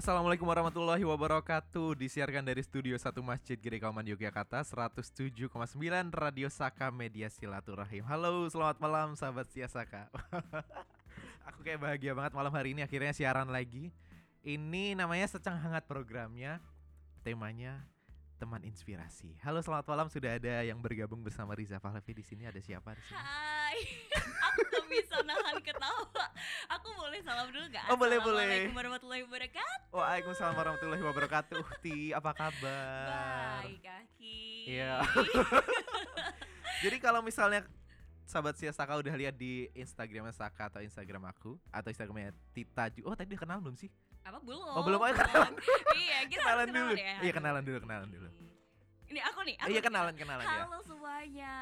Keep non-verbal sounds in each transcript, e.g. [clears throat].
Assalamualaikum warahmatullahi wabarakatuh Disiarkan dari Studio 1 Masjid Giri Kauman Yogyakarta 107,9 Radio Saka Media Silaturahim Halo selamat malam sahabat Sia Saka [laughs] Aku kayak bahagia banget malam hari ini akhirnya siaran lagi Ini namanya Secang Hangat programnya Temanya teman inspirasi. Halo, selamat malam. Sudah ada yang bergabung bersama Riza Pahlavi di sini. Ada siapa di sini? Hai, [laughs] aku bisa nahan ketawa. Aku boleh salam dulu gak? Oh, boleh, boleh. Assalamualaikum warahmatullahi wabarakatuh. Waalaikumsalam warahmatullahi wabarakatuh. Ti, apa kabar? Baik, kaki. Iya. [laughs] Jadi kalau misalnya sahabat Sia Saka udah lihat di Instagramnya Saka atau Instagram aku atau Instagramnya Tita Ju. Oh tadi kenal belum sih? Apa belum? Oh, belum. Kenalan. iya, kita kenalan harus dulu. ya. Iya kenalan dulu, kenalan dulu. Ini aku nih. Aku Iya kenalan, kenalan ya. Halo semuanya.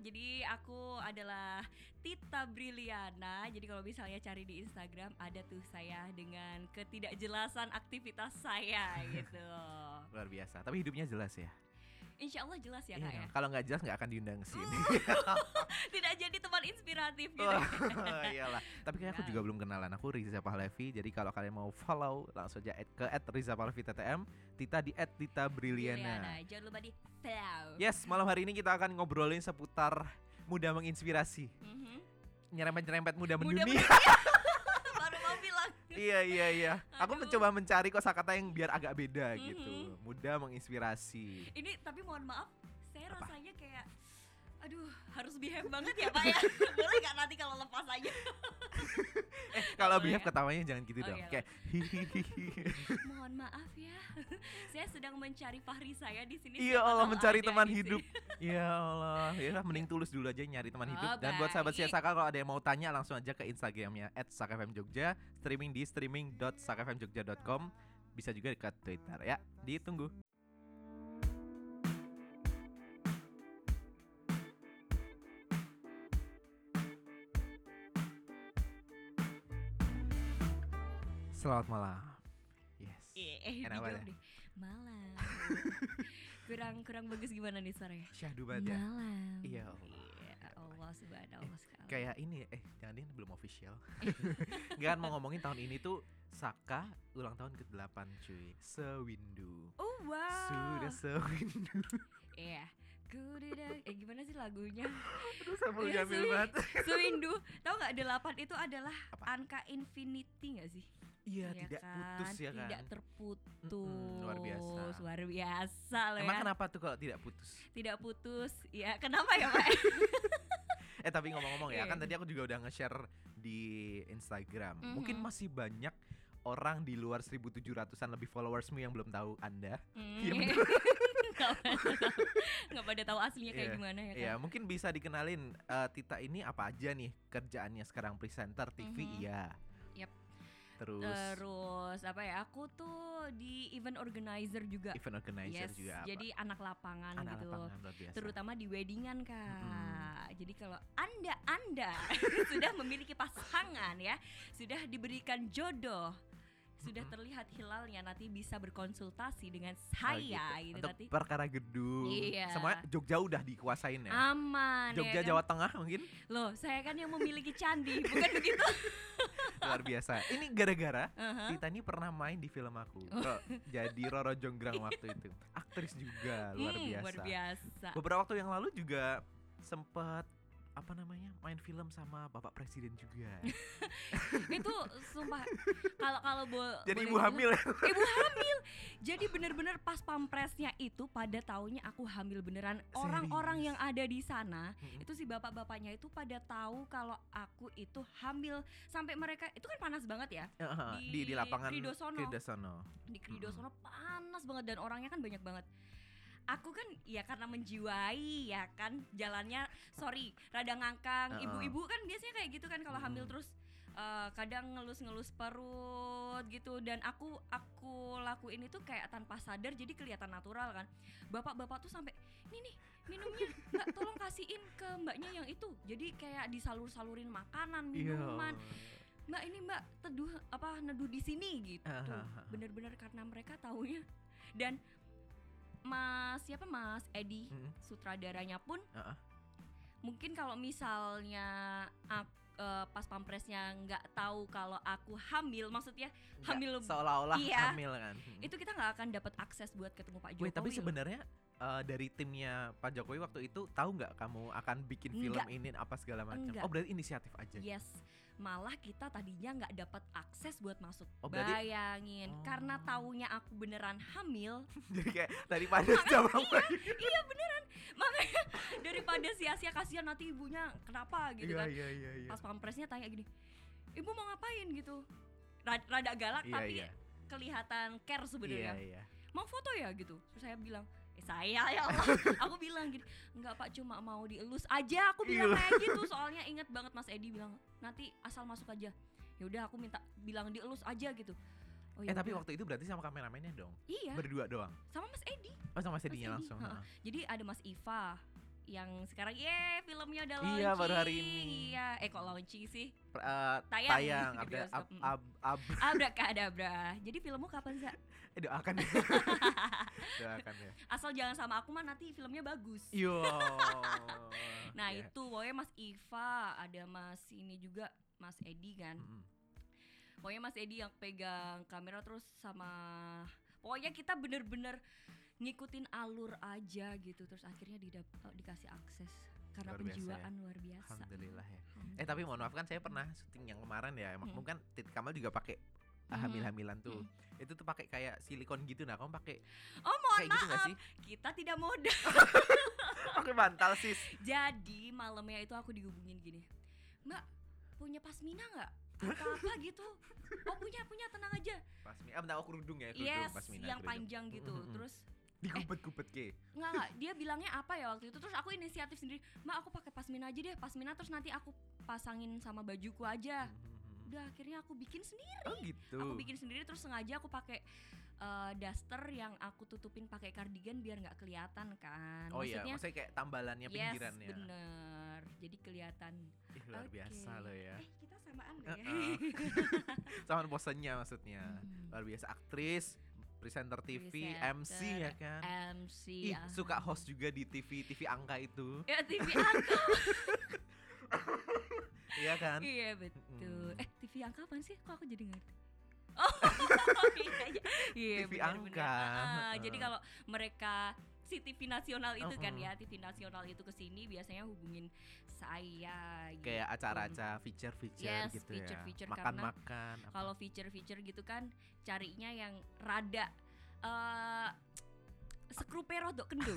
Jadi aku adalah Tita Briliana. Jadi kalau misalnya cari di Instagram ada tuh saya dengan ketidakjelasan aktivitas saya [laughs] gitu. Luar biasa. Tapi hidupnya jelas ya. Insya Allah jelas ya kak Iya, ya. Kalau nggak jelas nggak akan diundang ke sini. [laughs] Tidak jadi teman inspiratif gitu. Oh, iyalah. Tapi kayak aku Wow. juga belum kenalan. Aku Riza Pahlavi. Jadi kalau kalian mau follow langsung aja add ke @riza Pahlavi TTM, Tita di @tita Briliana. Jangan lupa di follow. Yes, malam hari ini kita akan ngobrolin seputar muda menginspirasi. Mhm. Nyerempet-nyerempet muda Muda mendunia. [laughs] Baru mau bilang. iya, iya, iya. Aku Aduh. mencoba mencari kosakata yang biar agak beda Mhm. gitu. Muda menginspirasi. Ini tapi mohon maaf, saya Apa? rasanya kayak Aduh, harus behave banget ya Pak ya. [laughs] Boleh nggak nanti kalau lepas aja? [laughs] Eh, kalau Boleh behave ya? ketawanya jangan gitu Oke, dong. oke. Kayak. [laughs] Mohon maaf ya. saya sedang mencari Fahri saya di sini. Iya Allah mencari teman hidup. Ya Allah, ya mending tulus dulu aja nyari teman Oh, hidup. Dan buat sahabat baik. Saka kalau ada yang mau tanya langsung aja ke Instagramnya @sakafmjogja, streaming di streaming.sakafmjogja.com. Bisa juga ke Twitter ya. Ditunggu. Selamat malam. Yes. Iya, eh, Enak banget ya? deh. Malam. [laughs] kurang kurang bagus gimana nih suaranya? Syahdu banget ya. Malam. Iya, Allah. Allah subhanahu sekali. Kayak ini eh jangan ini belum official. [laughs] Enggak kan mau ngomongin tahun ini tuh Saka ulang tahun ke-8 cuy. Sewindu. Oh wow. Sudah sewindu. [laughs] Iya. Kududa. Eh gimana sih lagunya? Terus aku Iya, jamil banget. [laughs] Sewindu. Tahu nggak delapan itu adalah Apa? angka infinity nggak sih? Iya, Iya tidak kan? putus ya kan. Tidak terputus. Mm-mm, luar biasa. Luar biasa loh Emang ya. kenapa tuh kalau tidak putus? Tidak putus. Ya, kenapa ya, Pak? Eh tapi ngomong-ngomong ya, Iya. kan tadi aku juga udah nge-share di Instagram. Mhm. Mungkin masih banyak orang di luar 1700-an lebih followersmu yang belum tahu Anda. Iya, Hmm. betul. [laughs] Nggak pada tahu aslinya kayak Iya. gimana ya kan? Iya, mungkin bisa dikenalin eh, Tita ini apa aja nih kerjaannya sekarang presenter TV Mhm. iya. Yap. Terus, Terus apa ya? Aku tuh di event organizer juga. event organizer yes, juga apa? jadi anak lapangan Anak gitu. lapangan biasa. Terutama di weddingan kak. Mm-mm. Jadi kalau anda anda [laughs] sudah memiliki pasangan ya, sudah diberikan jodoh, sudah terlihat hilalnya nanti bisa berkonsultasi dengan Oh, saya gitu. gitu, Untuk nanti. perkara gedung. Iya. Semua Jogja udah dikuasain ya. Aman Jogja ya kan? Jawa Tengah mungkin Loh, saya kan yang memiliki candi, bukan begitu? [laughs] luar biasa. Ini gara-gara Uh-huh. Tita ini pernah main di film aku. Oh. Ro- [laughs] jadi Roro Jonggrang waktu itu. Aktris juga luar Hmm, biasa. Luar biasa. Beberapa waktu yang lalu juga sempat apa namanya main film sama Bapak Presiden juga. [laughs] itu sumpah kalau kalau bo- Jadi ibu bilang- hamil ibu hamil jadi bener-bener pas pampresnya itu pada taunya aku hamil beneran orang-orang yang ada di sana Mm-mm. itu si bapak-bapaknya itu pada tahu kalau aku itu hamil sampai mereka itu kan panas banget ya Heeh, Di di di lapangan Kridosono. Kridosono. di Krido Mm-mm. sono panas banget dan orangnya kan banyak banget aku kan ya karena menjiwai ya kan jalannya sorry rada ngangkang. Ibu-ibu kan biasanya kayak gitu kan kalau hamil Mm. terus eh, kadang ngelus-ngelus perut gitu. Dan aku aku lakuin itu kayak tanpa sadar jadi kelihatan natural kan. Bapak-bapak tuh sampai ini nih minumnya mbak tolong kasihin ke mbaknya yang itu. Jadi kayak disalur-salurin makanan Iya. minuman. Mbak ini mbak teduh apa neduh di sini gitu. Bener-bener karena mereka taunya. Dan mas siapa mas Edi Mm-mm. sutradaranya pun Heeh. mungkin kalau misalnya ak- eh, pas pampresnya nggak tahu kalau aku hamil, maksudnya hamil seolah-olah Iya. hamil kan. Hmm. itu kita nggak akan dapat akses buat ketemu Pak Jokowi. Wait, tapi sebenarnya eh, dari timnya Pak Jokowi waktu itu tahu nggak kamu akan bikin film Enggak. ini apa segala macam? Oh berarti inisiatif aja. Yes, malah kita tadinya nggak dapat akses buat masuk. Oh, berarti- Bayangin, Oh. karena taunya aku beneran hamil, [laughs] Jadi kayak daripada jawab iya beneran. Makanya daripada sia-sia kasihan nanti ibunya kenapa gitu Iya kan. iya iya iya. Pas pampresnya tanya gini, ibu mau ngapain gitu? Rada, rada galak Iya tapi iya. kelihatan care Iya sebenarnya. iya. Mau foto ya gitu? Terus saya bilang, eh saya ya Allah. [laughs] aku bilang gini, enggak pak cuma mau dielus aja. Aku bilang Iya. kayak gitu. [laughs] Soalnya inget banget Mas Edi bilang nanti asal masuk aja. Ya udah aku minta bilang dielus aja gitu. Oh, Eh tapi waktu itu berarti sama kameramennya dong. iya Berdua doang. sama Mas Edi. Oh sama Mas sedinya Edi, langsung. heeh. Jadi ada Mas Iva yang sekarang ye filmnya udah launching. Iya, baru hari ini. Iya, eh kok launching sih? Per- eh, Tayang tayang, bioskop, ab, mm. ab, ab, Abrakadabra. Jadi filmmu kapan sih? [laughs] eh, doakan. Doakan ya. Asal jangan sama aku mah nanti filmnya bagus. Yo. [laughs] Nah Iya. itu pokoknya Mas Iva, ada Mas ini juga Mas Edi kan. Mm-mm. Pokoknya Mas Edi yang pegang kamera terus sama pokoknya kita bener-bener ngikutin alur aja gitu terus akhirnya didap- eh, dikasih akses karena Luar biasa ya. penjiwaan luar biasa. Alhamdulillah ya. Eh Alhamdulillah. tapi mohon maaf kan saya pernah syuting yang kemarin ya. Emang Mm. kan Tit Kamal juga pakai Mm. Hamil-hamilan tuh. Mm. Itu tuh pakai kayak silikon gitu nah, kamu pakai Oh mohon kayak gitu gak maaf, sih? kita tidak modal. [laughs] Pakai bantal sis. Jadi malamnya itu aku dihubungin gini, Mbak punya pasmina nggak? [laughs] Apa gitu? Oh punya punya tenang aja. Pasmina, ah bentar aku kerudung ya, kerudung Yes, pasmina. yang kerudung. panjang gitu. Terus Dikupet-kupet ke. nggak nggak [laughs] dia bilangnya apa ya waktu itu terus aku inisiatif sendiri mbak aku pakai pasmina aja deh pasmina terus nanti aku pasangin sama bajuku aja Mhm. Udah akhirnya aku bikin sendiri Oh gitu. aku bikin sendiri terus sengaja aku pakai eh, daster yang aku tutupin pakai kardigan biar nggak kelihatan kan Oh iya, maksudnya maksudnya kayak tambalannya yes pinggirannya. bener jadi kelihatan Ih, luar Oke. biasa loh ya. eh kita samaan [laughs] nggak ya. [laughs] Sama posenya maksudnya. Hmm. Luar biasa aktris, presenter TV, Presenter, MC ya kan. MC Ih, ah. suka host juga di TV TV angka itu. ya TV angka [laughs] Iya kan? Iya betul. Mm. Eh TV angka apaan sih? Kok aku jadi ngerti? [laughs] Oh iya iya. Iya TV benar, angka. Ah, Heeh. jadi kalau mereka si TV nasional itu kan Heeh. ya TV nasional itu ke sini biasanya hubungin saya gitu. Kayak acara-acara feature-feature Yes, gitu feature-feature ya. karena Makan-makan. apa. Kalau feature-feature gitu kan carinya yang rada eh sekrupe rodok kendo.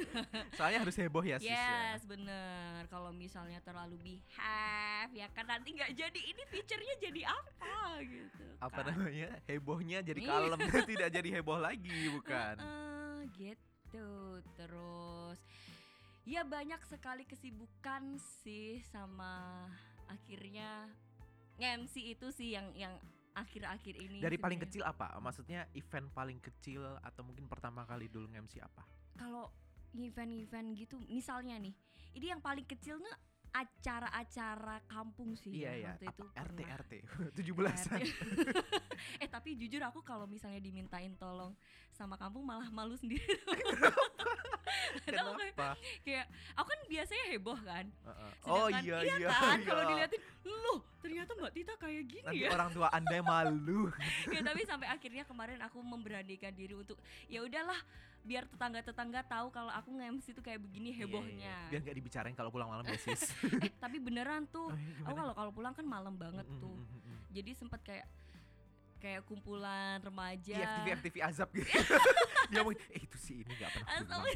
[laughs] Soalnya harus heboh ya sis ya. yes, bener. Kalau misalnya terlalu behave ya kan nanti nggak jadi ini feature-nya jadi apa gitu. Apa kan. namanya? Hebohnya jadi Iya. kalem, [laughs] tidak jadi heboh lagi, bukan? Heeh, gitu terus ya banyak sekali kesibukan sih sama akhirnya MC itu sih yang yang akhir-akhir ini Dari paling kecil apa? Maksudnya event paling kecil atau mungkin pertama kali dulu nge-MC apa? kalau event-event gitu misalnya nih ini yang paling kecil nih acara-acara kampung sih Iya ya, waktu itu RT pernah. RT 17-an. [laughs] [laughs] eh tapi jujur aku kalau misalnya dimintain tolong sama kampung malah malu sendiri? [laughs] [laughs] Kenapa? kayak aku kan biasanya heboh kan Heeh. Oh Sedangkan- iya iya. kan iya. kalau diliatin loh ternyata mbak Tita kayak gini Nanti ya orang tua anda malu. [laughs] ya tapi sampai [laughs] akhirnya kemarin aku memberanikan diri untuk ya udahlah biar tetangga-tetangga tahu kalau aku nge-MC itu kayak begini Iya, iya, hebohnya iya. Biar nggak dibicarain kalau pulang malam ya sis. eh tapi beneran tuh Oh, iya, aku kalau kalau pulang kan malam banget Mm, mm, tuh mm. jadi sempat kayak kayak kumpulan remaja Iya FTV FTV azab gitu. Dia mau eh itu sih ini nggak pernah. [laughs]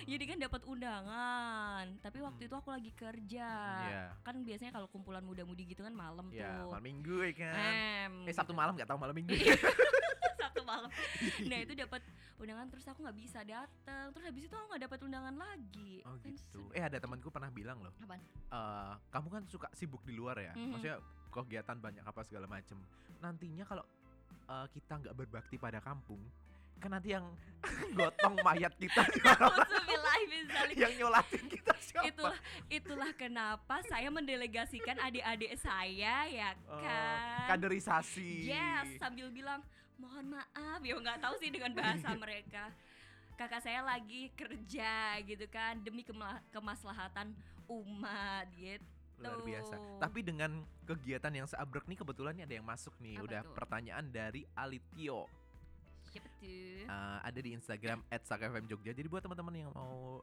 Ya jadi kan dapat undangan tapi waktu Hmm. itu aku lagi kerja Iya. kan biasanya kalau kumpulan muda-mudi gitu kan malam Ya, tuh malam minggu ya kan. Em, Eh Sabtu gitu. malam nggak tahu malam minggu. [laughs] Sabtu malam. Nah itu [laughs] dapat undangan terus aku nggak bisa datang. Terus habis itu aku nggak dapat undangan lagi. Oh Kan gitu. Eh ada temanku pernah bilang loh. Apaan? eh kamu kan suka sibuk di luar ya. Mhm. Maksudnya kegiatan banyak apa segala macem. Nantinya kalau eh, kita nggak berbakti pada kampung, kan nanti yang [laughs] gotong mayat kita [laughs] yang nyolatin kita siapa? Itulah itulah kenapa saya mendelegasikan adik-adik saya ya Oh, kan. kaderisasi. Yes, sambil bilang mohon maaf ya nggak tahu sih dengan bahasa [laughs] mereka. Kakak saya lagi kerja gitu kan demi kemaslahatan umat gitu. luar biasa. Tapi dengan kegiatan yang seabrek nih kebetulan nih ada yang masuk nih. Apa Udah tuh? pertanyaan dari Alitio. Tuh? Eh, ada di Instagram @sakafm Jogja. Jadi buat teman-teman yang mau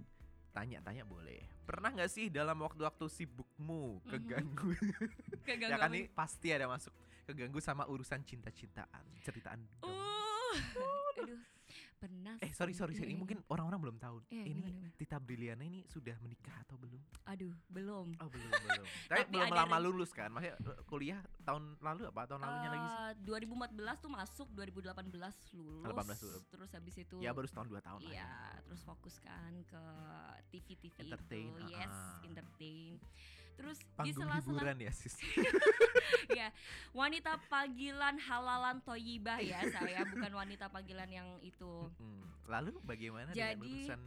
tanya-tanya boleh. Pernah nggak sih dalam waktu-waktu sibukmu Mhm. keganggu? [laughs] Keganggu ya kan nih pasti ada masuk keganggu sama urusan cinta-cintaan, ceritaan. Uh, aduh, pernah. Eh sorry sorry sorry, sih. mungkin orang-orang belum tahu. Eh, ini gimana, gimana? Tita Briliana ini sudah menikah atau belum? Aduh, belum. Oh belum belum. [laughs] Tapi, Tapi belum lama lulus kan? Maksudnya eh, kuliah tahun lalu apa? Tahun lalunya lagi sih? Eh, 2014 tuh masuk, 2018 lulus. 18 lulus. Terus habis itu Ya baru setahun dua tahun. Iya, ya. terus fokus kan ke TV-TV Entertain, itu. Yes, ah. entertain. Terus di Panggung sela-sela hiburan ya sis. [laughs] ya, wanita panggilan halalan toyibah ya saya, bukan wanita panggilan yang itu. Lalu bagaimana Jadi, dengan urusan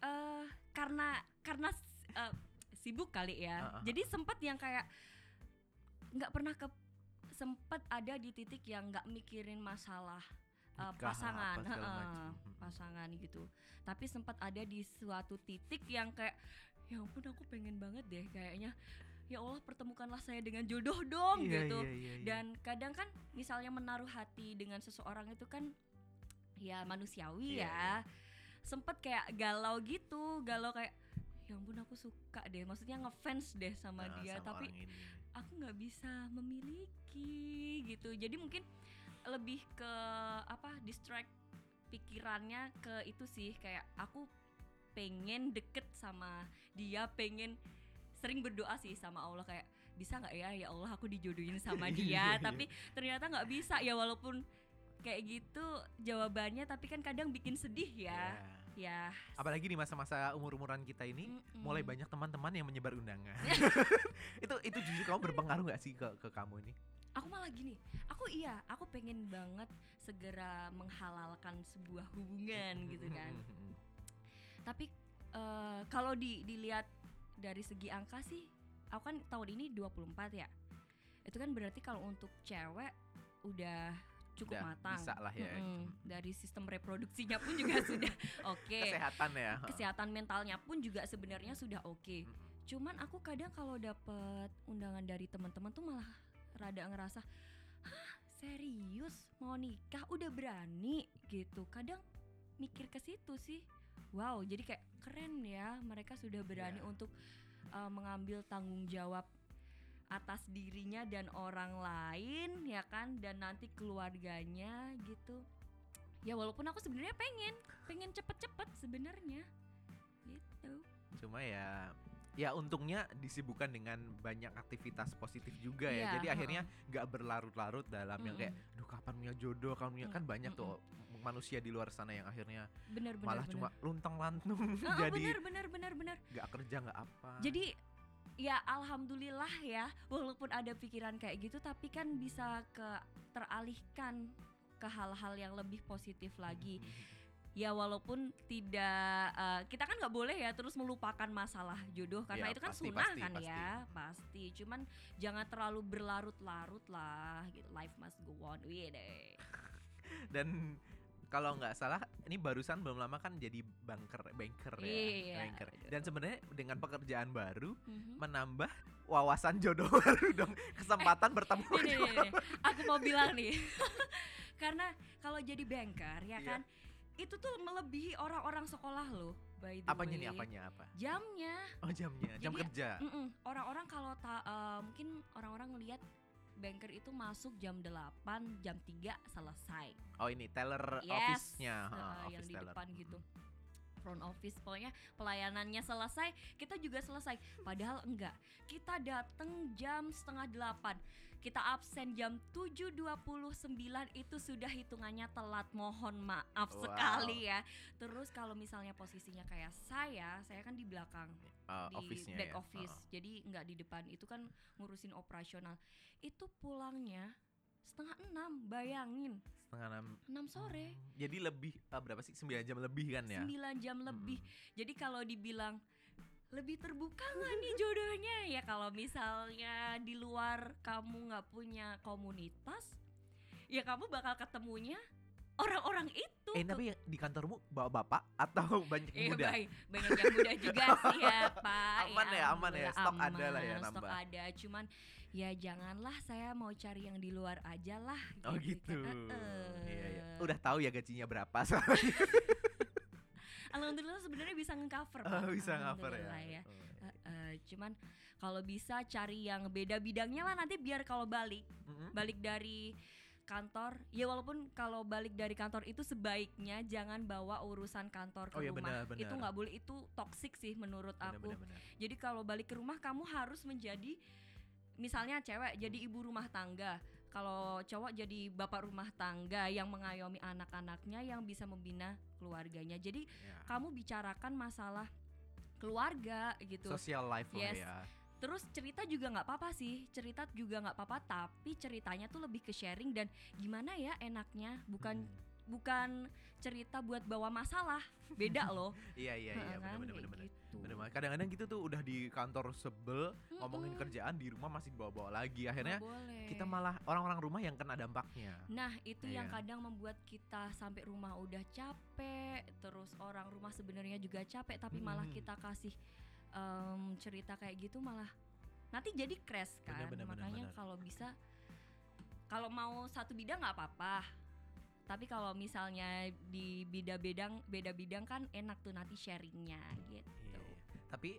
eh karena karena eh, sibuk kali ya. Ah, ah, Jadi sempat yang kayak nggak pernah ke sempat ada di titik yang nggak mikirin masalah nikah, pasangan, apa. Mm. pasangan gitu. Tapi sempat ada di suatu titik yang kayak ya ampun aku pengen banget deh kayaknya ya Allah pertemukanlah saya dengan jodoh dong Iya, gitu. iya, iya, iya. Dan kadang kan misalnya menaruh hati dengan seseorang itu kan ya manusiawi Iya, ya. Sempet kayak galau gitu, galau kayak ya ampun aku suka deh, maksudnya ngefans deh sama Nah, dia, sama tapi aku nggak bisa memiliki gitu. Jadi mungkin lebih ke apa distract pikirannya ke itu sih kayak aku pengen deket sama dia, pengen sering berdoa sih sama Allah kayak bisa nggak ya ya Allah aku dijodohin sama [laughs] dia iya. tapi ternyata nggak bisa ya walaupun kayak gitu jawabannya tapi kan kadang bikin sedih ya Iya. ya Apalagi di masa-masa umur-umuran kita ini mm-mm. mulai banyak teman-teman yang menyebar undangan. [laughs] [laughs] itu itu jujur kamu berpengaruh nggak sih ke ke kamu ini? aku malah gini aku iya aku pengen banget segera menghalalkan sebuah hubungan gitu kan tapi eh, kalau di dilihat dari segi angka sih aku kan tahun ini 24 ya. Itu kan berarti kalau untuk cewek udah cukup Udah matang. bisa lah ya. Mm-mm. dari sistem reproduksinya pun juga [laughs] sudah oke. Kesehatan ya. kesehatan mentalnya pun juga sebenarnya sudah oke. Mm-mm. cuman aku kadang kalau dapet undangan dari teman-teman tuh malah rada ngerasa hah serius? Mau nikah? Udah berani? Gitu. Kadang mikir ke situ sih wow jadi kayak keren ya mereka sudah berani Iya. untuk uh, mengambil tanggung jawab atas dirinya dan orang lain ya kan dan nanti keluarganya gitu ya walaupun aku sebenarnya pengen pengen cepet-cepet sebenarnya gitu Cuma ya ya untungnya disibukkan dengan banyak aktivitas positif juga ya. Iya, Jadi heeh. akhirnya nggak berlarut-larut dalam yang kayak duh kapan punya jodoh, kapan punya kan Mm, banyak mm-mm. tuh manusia di luar sana yang akhirnya bener bener malah bener. cuma luntang-lantung Ah, ah, [laughs] jadi bener bener bener bener nggak kerja nggak apa. jadi ya alhamdulillah ya walaupun ada pikiran kayak gitu tapi kan bisa ke teralihkan ke hal-hal yang lebih positif lagi ya walaupun tidak eh, kita kan nggak boleh ya terus melupakan masalah jodoh karena Ya, itu kan pasti, sunnah pasti, kan pasti. ya pasti cuman jangan terlalu berlarut-larut lah gitu life must go on Wih deh Dan kalau nggak salah ini barusan belum lama kan jadi banker banker ya, Iya, banker. betul. Dan sebenarnya dengan pekerjaan baru Mhm. menambah wawasan jodoh [laughs] baru dong, kesempatan bertemu. nih, nih, nih, nih. aku mau bilang nih [laughs] karena kalau jadi banker ya Iya. kan itu tuh melebihi orang-orang sekolah loh by the Apanya way. nih apanya apa? jamnya Oh jamnya, jam Jadi, kerja. Mm-mm. orang-orang kalau ta- eh, mungkin orang-orang ngelihat banker itu masuk jam 8 jam 3 selesai. Oh ini teller Yes, office-nya, eh, ha, yang office di teller. depan gitu. Front office pokoknya pelayanannya selesai kita juga selesai. Padahal enggak. Kita datang jam setengah delapan. Kita absen jam 7.29 itu sudah hitungannya telat. Mohon maaf Wow. sekali ya. Terus kalau misalnya posisinya kayak saya saya kan di belakang Uh, di office-nya back ya. office jadi nggak di depan itu kan ngurusin operasional itu pulangnya setengah enam bayangin Setengah enam. enam sore Hmm, Jadi lebih ah, berapa sih? 9 jam lebih kan ya? 9 jam lebih. Mm-mm. Jadi kalau dibilang lebih terbuka nggak nih jodohnya ya kalau misalnya di luar kamu nggak punya komunitas ya kamu bakal ketemunya orang-orang itu Eh tapi yang di kantormu bawa bapak atau [laughs] banyak yang muda? baik. banyak yang muda juga [laughs] sih ya Pak Aman ya, aman ya. Stok ada lah ya, aman, Stok nambah. ada, cuman ya janganlah saya mau cari yang di luar aja lah Oh gitu. kan. Eh, Iya, iya. Udah tahu ya gajinya berapa [laughs] soalnya. Alhamdulillah sebenarnya bisa nge-cover Pak. Oh, bisa cover ya. Ya. Oh, iya. Eh, eh, cuman kalau bisa cari yang beda bidangnya lah nanti biar kalau balik Mm-mm. balik dari kantor ya walaupun kalau balik dari kantor itu sebaiknya jangan bawa urusan kantor ke Oh, iya, rumah benar, benar. itu nggak boleh itu toxic sih menurut Benar, aku benar, benar. jadi kalau balik ke rumah kamu harus menjadi misalnya cewek jadi ibu rumah tangga kalau cowok jadi bapak rumah tangga yang mengayomi anak-anaknya yang bisa membina keluarganya jadi Ya. kamu bicarakan masalah keluarga gitu Social life Yes. ya. Terus cerita juga nggak apa-apa sih, cerita juga nggak apa-apa, tapi ceritanya tuh lebih ke sharing dan gimana ya enaknya, bukan Hmm. bukan cerita buat bawa masalah, beda loh. [laughs] Iya iya iya benar kan, benar benar. gitu. Banget. Kadang-kadang gitu tuh udah di kantor sebel ngomongin Mm-mm, kerjaan di rumah masih bawa-bawa lagi. Akhirnya kita malah orang-orang rumah yang kena dampaknya. Nah itu yang Iya. kadang membuat kita sampai rumah udah capek, terus orang rumah sebenarnya juga capek, tapi malah Mm-mm. kita kasih em, cerita kayak gitu malah nanti jadi crash kan. Bener, bener, Makanya kalau bisa, kalau mau satu bidang nggak apa-apa. Tapi kalau misalnya di beda bidang beda bidang kan enak tuh nanti sharingnya gitu. Iya, iya. Tapi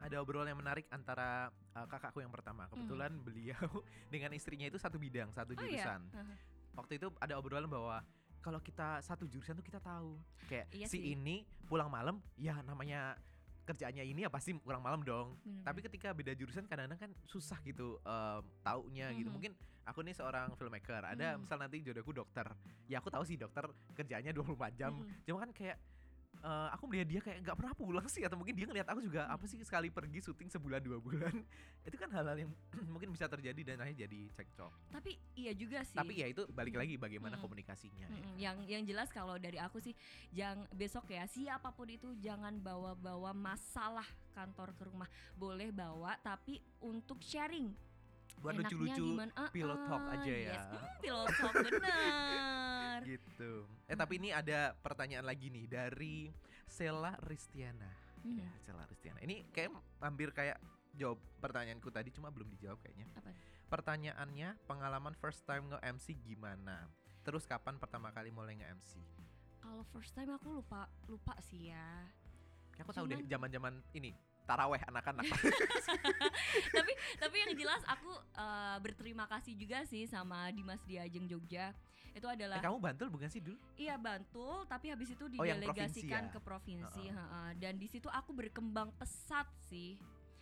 ada obrolan yang menarik antara uh, kakakku yang pertama. Kebetulan beliau [laughs] dengan istrinya itu satu bidang, satu Hmm. Oh iya. jurusan. Waktu itu ada obrolan bahwa kalau kita satu jurusan tuh kita tahu kayak Iya si sih. ini pulang malam ya namanya kerjaannya ini ya pasti pulang malam dong. Bener-bener. Tapi ketika beda jurusan kadang-kadang kan susah gitu em, taunya gitu. Mhm. Mungkin aku nih seorang filmmaker, ada Mhm. misal nanti jodohku dokter. Ya aku tahu sih dokter kerjaannya 24 jam. Mm-mm. Cuma kan kayak eh, aku melihat dia kayak nggak pernah pulang sih atau mungkin dia ngeliat aku juga apa sih sekali pergi syuting sebulan dua bulan. [laughs] Itu kan hal-hal yang [clears throat] mungkin bisa terjadi dan akhirnya jadi cekcok. Tapi iya juga sih. Tapi ya itu balik lagi bagaimana Mm-mm. komunikasinya. ya. Mm-mm, yang yang jelas kalau dari aku sih jangan besok ya siapa pun itu jangan bawa-bawa masalah kantor ke rumah boleh bawa tapi untuk sharing Buat lucu-lucu? Ah, pillow talk ah, aja ya. yes. [laughs] Hmm, pillow talk bener [laughs] gitu. Eh tapi ini ada pertanyaan lagi nih dari Sela Ristiana. Hmm, Ya, Sela Ristiana. Ini kayak hampir kayak jawab pertanyaanku tadi cuma belum dijawab kayaknya. apa? Pertanyaannya pengalaman first time nge-MC gimana? Terus kapan pertama kali mulai nge-MC? kalau first time aku lupa lupa sih ya Aku tahu deh zaman-zaman ini taraweh anak-anak. [laughs] tapi [laughs] tapi yang jelas aku eh, berterima kasih juga sih sama Dimas Diajeng Jogja itu eh, adalah kamu Bantul bukan sih dulu? Iya Bantul, tapi habis itu Oh, provinsi didelegasikan ya? ke provinsi, Heeh. heeh. dan di situ aku berkembang pesat sih.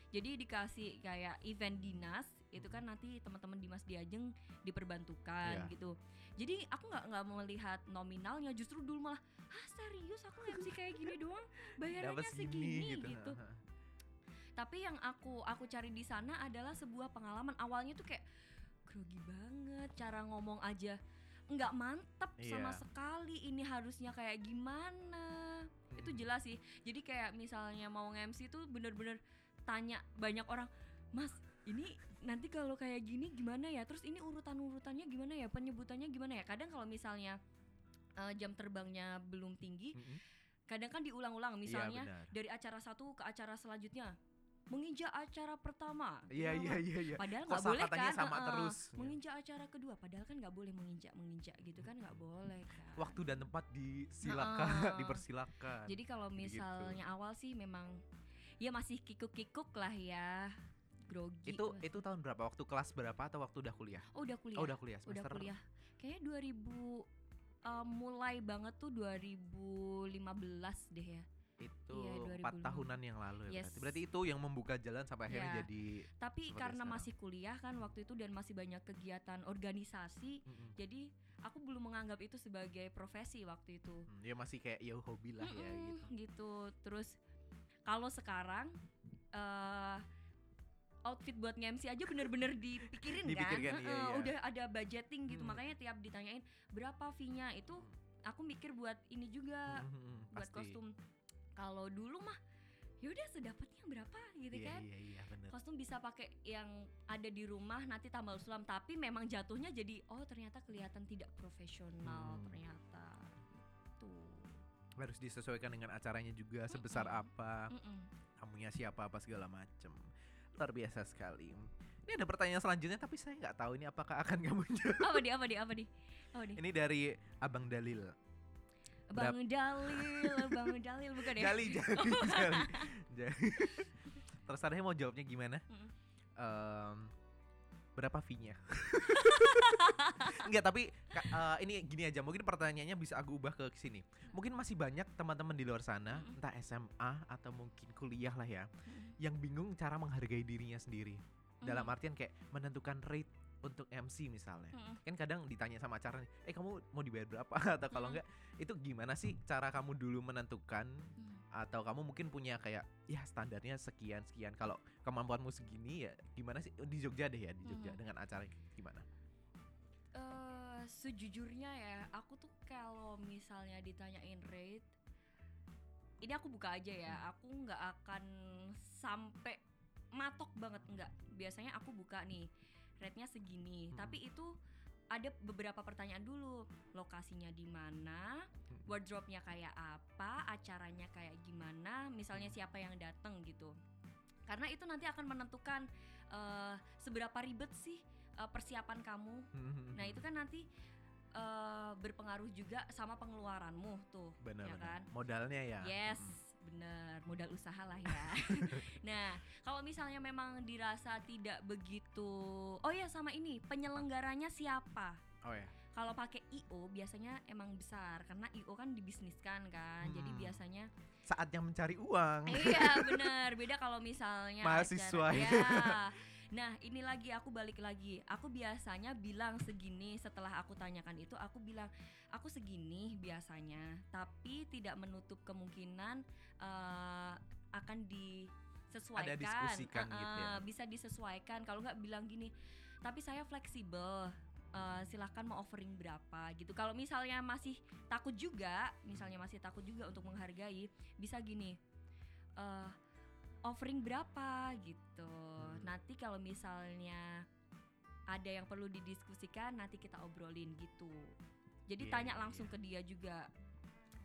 Jadi dikasih kayak event dinas, itu kan nanti teman-teman Dimas Diajeng diperbantukan Iya. gitu. Jadi aku nggak nggak melihat nominalnya, justru dulu malah, ah serius aku MC kayak gini doang, bayarannya segini segini gitu. gitu. Tapi yang aku aku cari di sana adalah sebuah pengalaman. Awalnya tuh kayak grogi banget, cara ngomong aja nggak mantep sama Iya. sekali. Ini harusnya kayak gimana? Itu Mm-mm. jelas sih. Jadi kayak misalnya mau nge-MC tuh bener-bener tanya banyak orang, Mas ini nanti kalau kayak gini gimana ya? Terus ini urutan-urutannya gimana ya? Penyebutannya gimana ya? Kadang kalau misalnya eh, jam terbangnya belum tinggi, Mm-mm. kadang kan diulang-ulang. Iya, Misalnya benar. dari acara satu ke acara selanjutnya menginjak acara pertama Iya iya iya iya. padahal nggak boleh kan sama Heeh. terus. menginjak acara kedua padahal kan nggak boleh menginjak menginjak gitu kan nggak boleh kan Waktu dan tempat disilakan, Heeh. [laughs] dipersilakan. jadi kalau misalnya awal sih memang ya masih kikuk-kikuk lah ya grogi itu itu tahun berapa? Waktu kelas berapa atau waktu udah kuliah? oh udah kuliah Oh udah kuliah udah semester. kuliah kayaknya 2000 eh, mulai banget tuh 2015 deh ya Itu Iya, empat 2005. tahunan yang lalu ya Yes. berarti. Berarti itu yang membuka jalan sampai akhirnya Iya. jadi tapi karena sekarang. masih kuliah kan waktu itu dan masih banyak kegiatan organisasi mm-mm. jadi aku belum menganggap itu sebagai profesi waktu itu Hmm, ya masih kayak ya hobi lah ya Mm-mm, gitu. gitu terus kalau sekarang eh outfit buat nge-MC aja bener-bener dipikirin [laughs] Dipikirkan, kan iya, iya. udah ada budgeting gitu Mm. makanya tiap ditanyain berapa fee-nya itu aku mikir buat ini juga Mm-mm, buat pasti. kostum kalau dulu mah ya udah sedapatnya berapa gitu Iya kan iya iya benar. kostum bisa pakai yang ada di rumah nanti tambal sulam tapi memang jatuhnya jadi oh ternyata kelihatan tidak profesional Hmm. ternyata tuh Harus disesuaikan dengan acaranya juga sebesar Mm-mm. apa, Mm-mm. tamunya siapa apa segala macem. Luar biasa sekali. Ini ada pertanyaan selanjutnya tapi saya nggak tahu ini apakah akan kamu jawab. apa di apa di apa di apa di Ini dari Abang Dalil. Bang dalil [laughs] bang dalil bukan ya Jali, jali, [laughs] jali. Jali. Terserah mau jawabnya gimana? Mm-mm. Em, berapa fee-nya? [laughs] Enggak, tapi eh, ini gini aja, mungkin pertanyaannya bisa aku ubah ke sini. Mungkin masih banyak teman-teman di luar sana, Mm-mm. entah SMA atau mungkin kuliah lah ya, Mm-mm. yang bingung cara menghargai dirinya sendiri. Dalam artian kayak menentukan rate untuk MC misalnya. Mm-mm. Kan kadang ditanya sama acara nih, "Eh, kamu mau dibayar berapa?" [laughs] atau kalau Mm-mm. enggak, itu gimana sih cara kamu dulu menentukan Mm. atau kamu mungkin punya kayak ya standarnya sekian sekian kalau kemampuanmu segini ya gimana sih di Jogja deh ya di Jogja Hmm. dengan acara gimana Eh, sejujurnya ya aku tuh kalau misalnya ditanyain rate ini aku buka aja ya Hmm. aku nggak akan sampai matok banget nggak biasanya aku buka nih rate-nya segini. Hmm. tapi itu ada beberapa pertanyaan dulu. Lokasinya di mana? Hmm. wardrobe-nya kayak apa? Acaranya kayak gimana? Misalnya siapa yang datang gitu. Karena itu nanti akan menentukan eh, seberapa ribet sih eh, persiapan kamu. Nah itu kan nanti eh, berpengaruh juga sama pengeluaranmu tuh, benar ya kan? modalnya ya. Yes, Mm. Bener modal usaha lah ya. [laughs] nah kalau misalnya memang dirasa tidak begitu, oh ya sama ini penyelenggaranya siapa? oh ya Kalau pakai IO biasanya emang besar karena IO kan dibisniskan kan, jadi Hmm. biasanya saatnya mencari uang iya [laughs] bener beda kalau misalnya Mahasiswa acara- ya. [laughs] Nah ini lagi aku balik lagi. Aku biasanya bilang segini Setelah aku tanyakan itu Aku bilang Aku segini biasanya Tapi tidak menutup kemungkinan eh, Akan disesuaikan. Diskusikan Eh, gitu ya. Bisa disesuaikan. Kalau nggak bilang gini Tapi saya fleksibel Eh, silahkan mau offering berapa? Gitu. Kalau misalnya masih takut juga misalnya masih takut juga untuk menghargai bisa gini eh offering berapa gitu Hmm. nanti kalau misalnya ada yang perlu didiskusikan nanti kita obrolin gitu jadi Iya, tanya iya, langsung iya. ke dia juga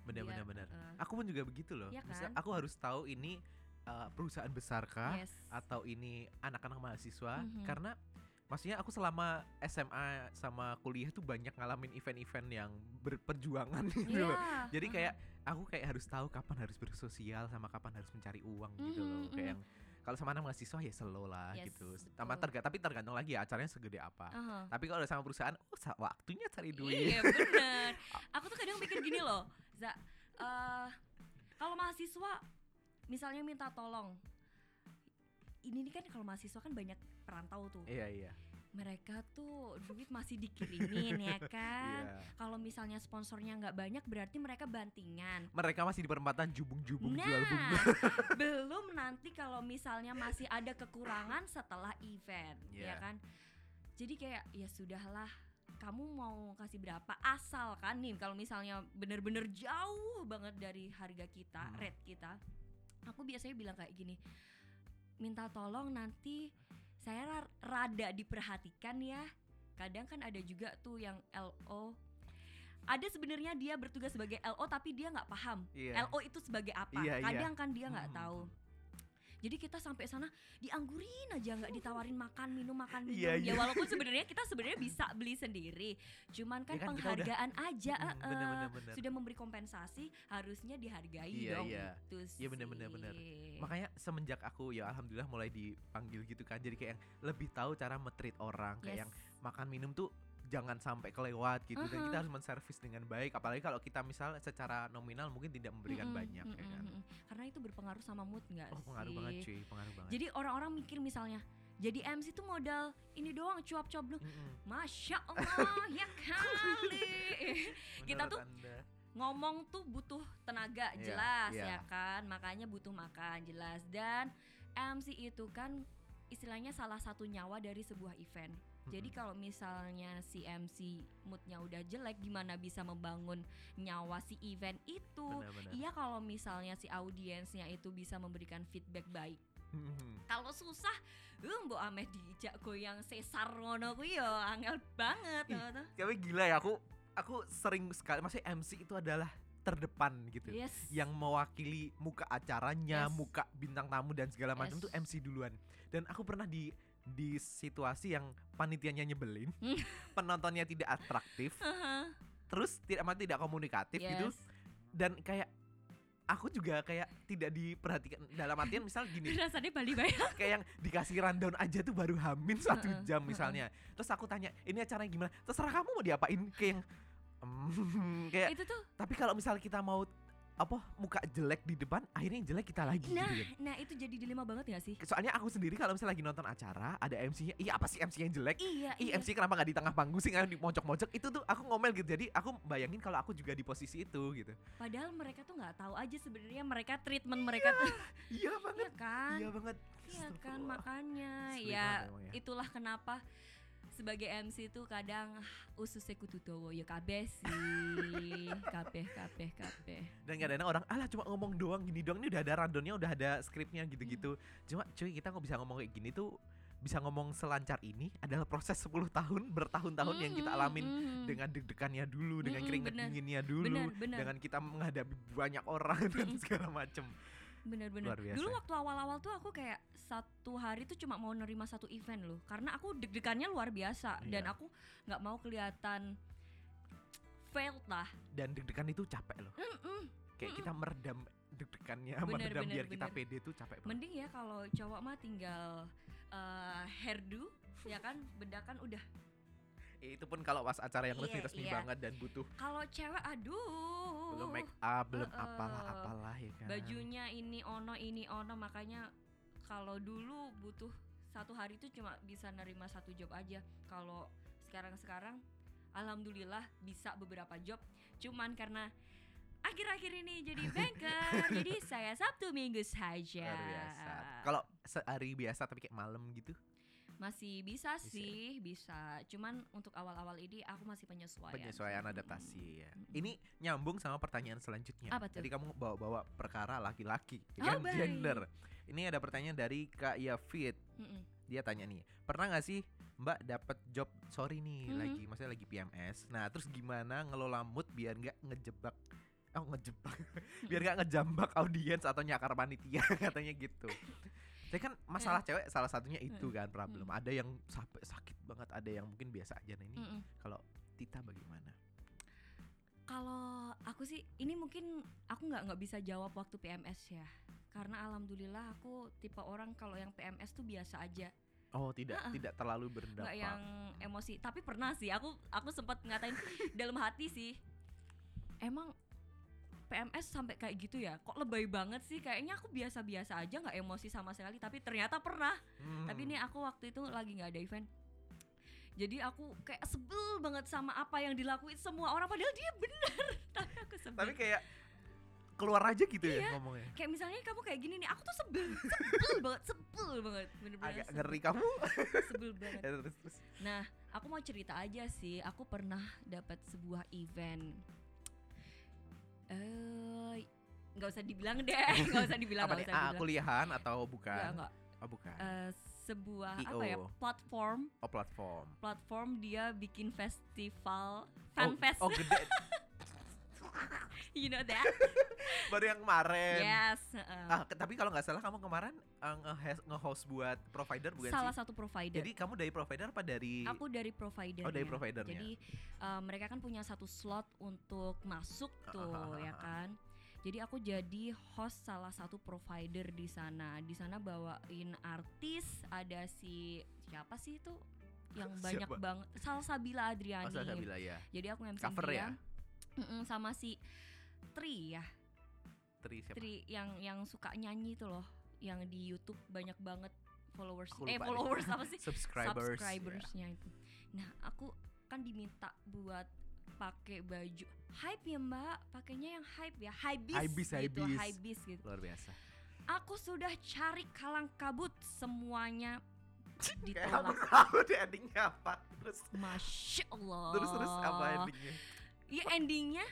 benar benar benar eh, aku pun juga begitu loh Iya Bisa- kan? aku harus tahu ini eh, perusahaan besar kah yes atau ini anak-anak mahasiswa Mhm. karena maksudnya aku selama SMA sama kuliah tuh banyak ngalamin event-event yang berperjuangan [laughs] gitu loh. Iya, Jadi mhm. kayak aku kayak harus tahu kapan harus bersosial sama kapan harus mencari uang gitu loh. Mhm, Kayak yang kalau sama anak mahasiswa ya slow lah Yes, gitu. Sama terga tapi tergantung lagi ya acaranya segede apa. Aha. Tapi kalau udah sama perusahaan, oh waktunya cari duit. Iya bener [laughs] Aku tuh kadang mikir gini loh Za eh, Kalau mahasiswa Misalnya minta tolong Ini kan kalau mahasiswa kan banyak perantau tuh Iya iya. Mereka tuh duit masih dikirimin ya [laughs] kan Iya. Kalau misalnya sponsornya nggak banyak berarti mereka bantingan Mereka masih di perempatan jubung-jubung Nah, jual bunga. [laughs] belum [laughs] nanti kalau misalnya masih ada kekurangan setelah event, Iya. ya kan? Jadi kayak ya sudahlah, kamu mau kasih berapa asal kan nih kalau misalnya bener-bener jauh banget dari harga kita, Hmm. rate kita. Aku biasanya bilang kayak gini, minta tolong nanti saya ra- rada diperhatikan ya. Kadang kan ada juga tuh yang LO ada sebenarnya dia bertugas sebagai LO tapi dia nggak paham Iya. LO itu sebagai apa. Iya, iya. Kadang kan dia nggak Hmm. tahu. Jadi kita sampai sana dianggurin aja nggak ditawarin makan minum makan minum. Iya, ya iya. walaupun sebenarnya kita sebenarnya bisa beli sendiri. Cuman kan Ya kan kita udah- penghargaan aja Mm, eh, bener, bener, bener. sudah memberi kompensasi harusnya dihargai Iya, dong iya. gitu Iya, bener, bener, sih. bener. Makanya semenjak aku ya alhamdulillah mulai dipanggil gitu kan. Jadi kayak yang lebih tahu cara metreat orang kayak Yes. yang makan minum tuh jangan sampai kelewat gitu dan Uh-huh. kita harus menservis dengan baik apalagi kalau kita misal secara nominal mungkin tidak memberikan Mm-mm, banyak ya kan. mm-mm, mm-mm. Karena itu berpengaruh sama mood nggak Oh sih? pengaruh banget cuy, pengaruh banget. Jadi orang-orang mikir misalnya jadi MC tuh modal ini doang cuap-cuap doang. Mm-mm. Masya Allah ya [laughs] kali. Kita tuh Anda. ngomong tuh butuh tenaga Iya, jelas iya. ya kan makanya butuh makan jelas dan MC itu kan istilahnya salah satu nyawa dari sebuah event Jadi kalau misalnya si MC moodnya udah jelek, gimana bisa membangun nyawa si event itu? Iya kalau misalnya si audiensnya itu bisa memberikan feedback baik. Kalau susah, uh, mbok ameh dijak goyang sesar ngono kuwi ya angel banget. Tapi gila ya aku aku sering sekali maksudnya MC itu adalah terdepan gitu. Yes. Yang mewakili muka acaranya, Yes. muka bintang tamu dan segala macam Yes. tuh MC duluan. Dan aku pernah di di situasi yang panitianya nyebelin, Hmm. [laughs] penontonnya tidak atraktif, Haha, terus tidak apa tidak komunikatif gitu yes. dan kayak aku juga kayak tidak diperhatikan dalam artian misal gini [laughs] Rasanya Bali banyak. [laughs] kayak yang dikasih rundown aja tuh baru hamin satu Heeh, jam heeh. misalnya terus aku tanya ini acaranya gimana terserah kamu mau diapain kayak yang kayak Itu tuh tapi kalau misal kita mau apa muka jelek di depan akhirnya yang jelek kita lagi nah, gitu kan. nah itu jadi dilema banget gak sih? soalnya aku sendiri kalau misalnya lagi nonton acara ada MC-nya iya apa sih MC yang jelek Iya, iya. MC kenapa nggak di tengah panggung sih nggak di mojok-mojok itu tuh aku ngomel gitu jadi aku bayangin kalau aku juga di posisi itu gitu Padahal mereka tuh nggak tahu aja sebenarnya mereka treatment mereka tuh [laughs] iya banget iya kan? iya banget Iya kan makanya ya ya. itulah kenapa sebagai MC itu kadang ususnya kudu dawa. Ya kabeh sih. [laughs] Kabeh kabeh kabeh. Dan kadang-kadang orang alah cuma ngomong doang gini doang. Ini udah ada rundownnya udah ada skripnya gitu-gitu. Cuma cuy kita nggak bisa ngomong kayak gini tuh bisa ngomong selancar ini adalah proses 10 tahun bertahun-tahun yang kita Mm, alamin mm, mm. dengan deg-degannya dulu dengan Mm-mm, keringet bener. dinginnya dulu benar benar. dengan kita menghadapi banyak orang [laughs] dan Mm-mm. segala macem biasa. dulu waktu awal-awal tuh aku kayak satu hari tuh cuma mau nerima satu event loh karena aku deg-degannya luar biasa dan Iya. aku nggak mau kelihatan failed lah dan deg-degan itu capek loh Mm-mm. kayak Mm-mm. kita meredam deg-degannya Bener, meredam bener, biar kita bener. pede tuh capek banget mending ya kalau cowok mah tinggal eh, hairdo ya kan bedakan udah Eh, itu pun kalau pas acara yang Iya, resmi-resmi iya. banget dan butuh kalau cewek aduh. Belum make up belum Uh-uh. apalah apalah ya kan? Bajunya ini ono ini ono makanya kalau dulu butuh satu hari itu cuma bisa nerima satu job aja. Kalau sekarang sekarang alhamdulillah bisa beberapa job. Cuman karena akhir-akhir ini jadi [laughs] banker jadi saya sabtu minggu saja. Kalau sehari biasa tapi kayak malam gitu masih bisa, Bisa ya? sih bisa cuman untuk awal-awal ini aku masih penyesuaian penyesuaian adaptasi ya. Ini nyambung sama pertanyaan selanjutnya. Apa tuh? Tadi kamu bawa-bawa perkara laki-laki, Oh, baik. gender. Ini ada pertanyaan dari Kak Yafit. Mm-mm. Dia tanya nih, pernah nggak sih Mbak dapat job sorry nih Mhm. lagi, maksudnya lagi PMS. Nah, terus gimana ngelola mood biar nggak ngejebak Oh ngejebak [laughs] biar nggak ngejambak audiens atau nyakar panitia [laughs] katanya gitu. Tapi kan masalah cewek salah satunya itu kan problem. Ada yang sampai sakit banget, ada yang mungkin biasa aja. Nah ini Mm-mm. kalau Tita bagaimana? Kalau aku sih ini mungkin aku nggak nggak bisa jawab waktu PMS ya. Karena alhamdulillah aku tipe orang kalau yang PMS tuh biasa aja, Oh tidak Ah, ah. tidak terlalu berdampak. nggak yang emosi. Tapi pernah sih aku aku sempat ngatain [laughs] dalam hati sih. Emang PMS sampai kayak gitu ya? Kok lebay banget sih? Kayaknya aku biasa-biasa aja nggak emosi sama sekali. Tapi ternyata pernah. Hmm. Tapi ini aku waktu itu lagi nggak ada event. Jadi aku kayak sebel banget sama apa yang dilakuin semua orang padahal dia bener. [laughs] Tapi aku sebel. tapi kayak keluar aja gitu Iya. ya ngomongnya. kayak misalnya kamu kayak gini nih, aku tuh sebel, sebel banget, sebel banget, bener-bener Agak sebel, ngeri kamu. sebel banget. [laughs] Ya, terus terus. Nah, aku mau cerita aja sih, aku pernah dapat sebuah event. Eh, nggak usah dibilang deh, [laughs] nggak usah dibilang, Apa nih? usah Ah, dibilang. kuliahan atau bukan? Nggak, nggak. Oh bukan. Eh, sebuah apa ya platform, oh platform. platform dia bikin festival, Oh, fanfest, oh gede. [laughs] [laughs] you know that? [laughs] Baru yang kemarin. yes. heeh. Ah, tapi kalau nggak salah kamu kemarin uh, nge- nge-host buat provider bukan Salah sih? satu provider. Jadi kamu dari provider apa dari Aku dari provider. Oh, dari providernya. Jadi uh, mereka kan punya satu slot untuk masuk tuh Ah, ah, ah, ya ah. kan. Jadi aku jadi host salah satu provider di sana. Di sana bawain artis, ada si siapa sih itu yang [laughs] banyak Siapa? banget Salsabila Adriani. Oh, Salsabila ya. Jadi aku MC Cover dia. ya? Mm-mm, sama si Tri ya. Tri siapa? Tri yang yang suka nyanyi tuh loh, yang di YouTube banyak banget followers. Eh followers apa [laughs] sih? Subscribers. ya. subscribersnya itu. Nah, aku kan diminta buat pakai baju hype ya mbak pakainya yang hype ya high bis Hypebeast, gitu hypebeast. high bis gitu Luar biasa. aku sudah cari kalang kabut semuanya [laughs] ditolak tahu deh endingnya apa. Terus masya allah terus terus apa endingnya? Iya endingnya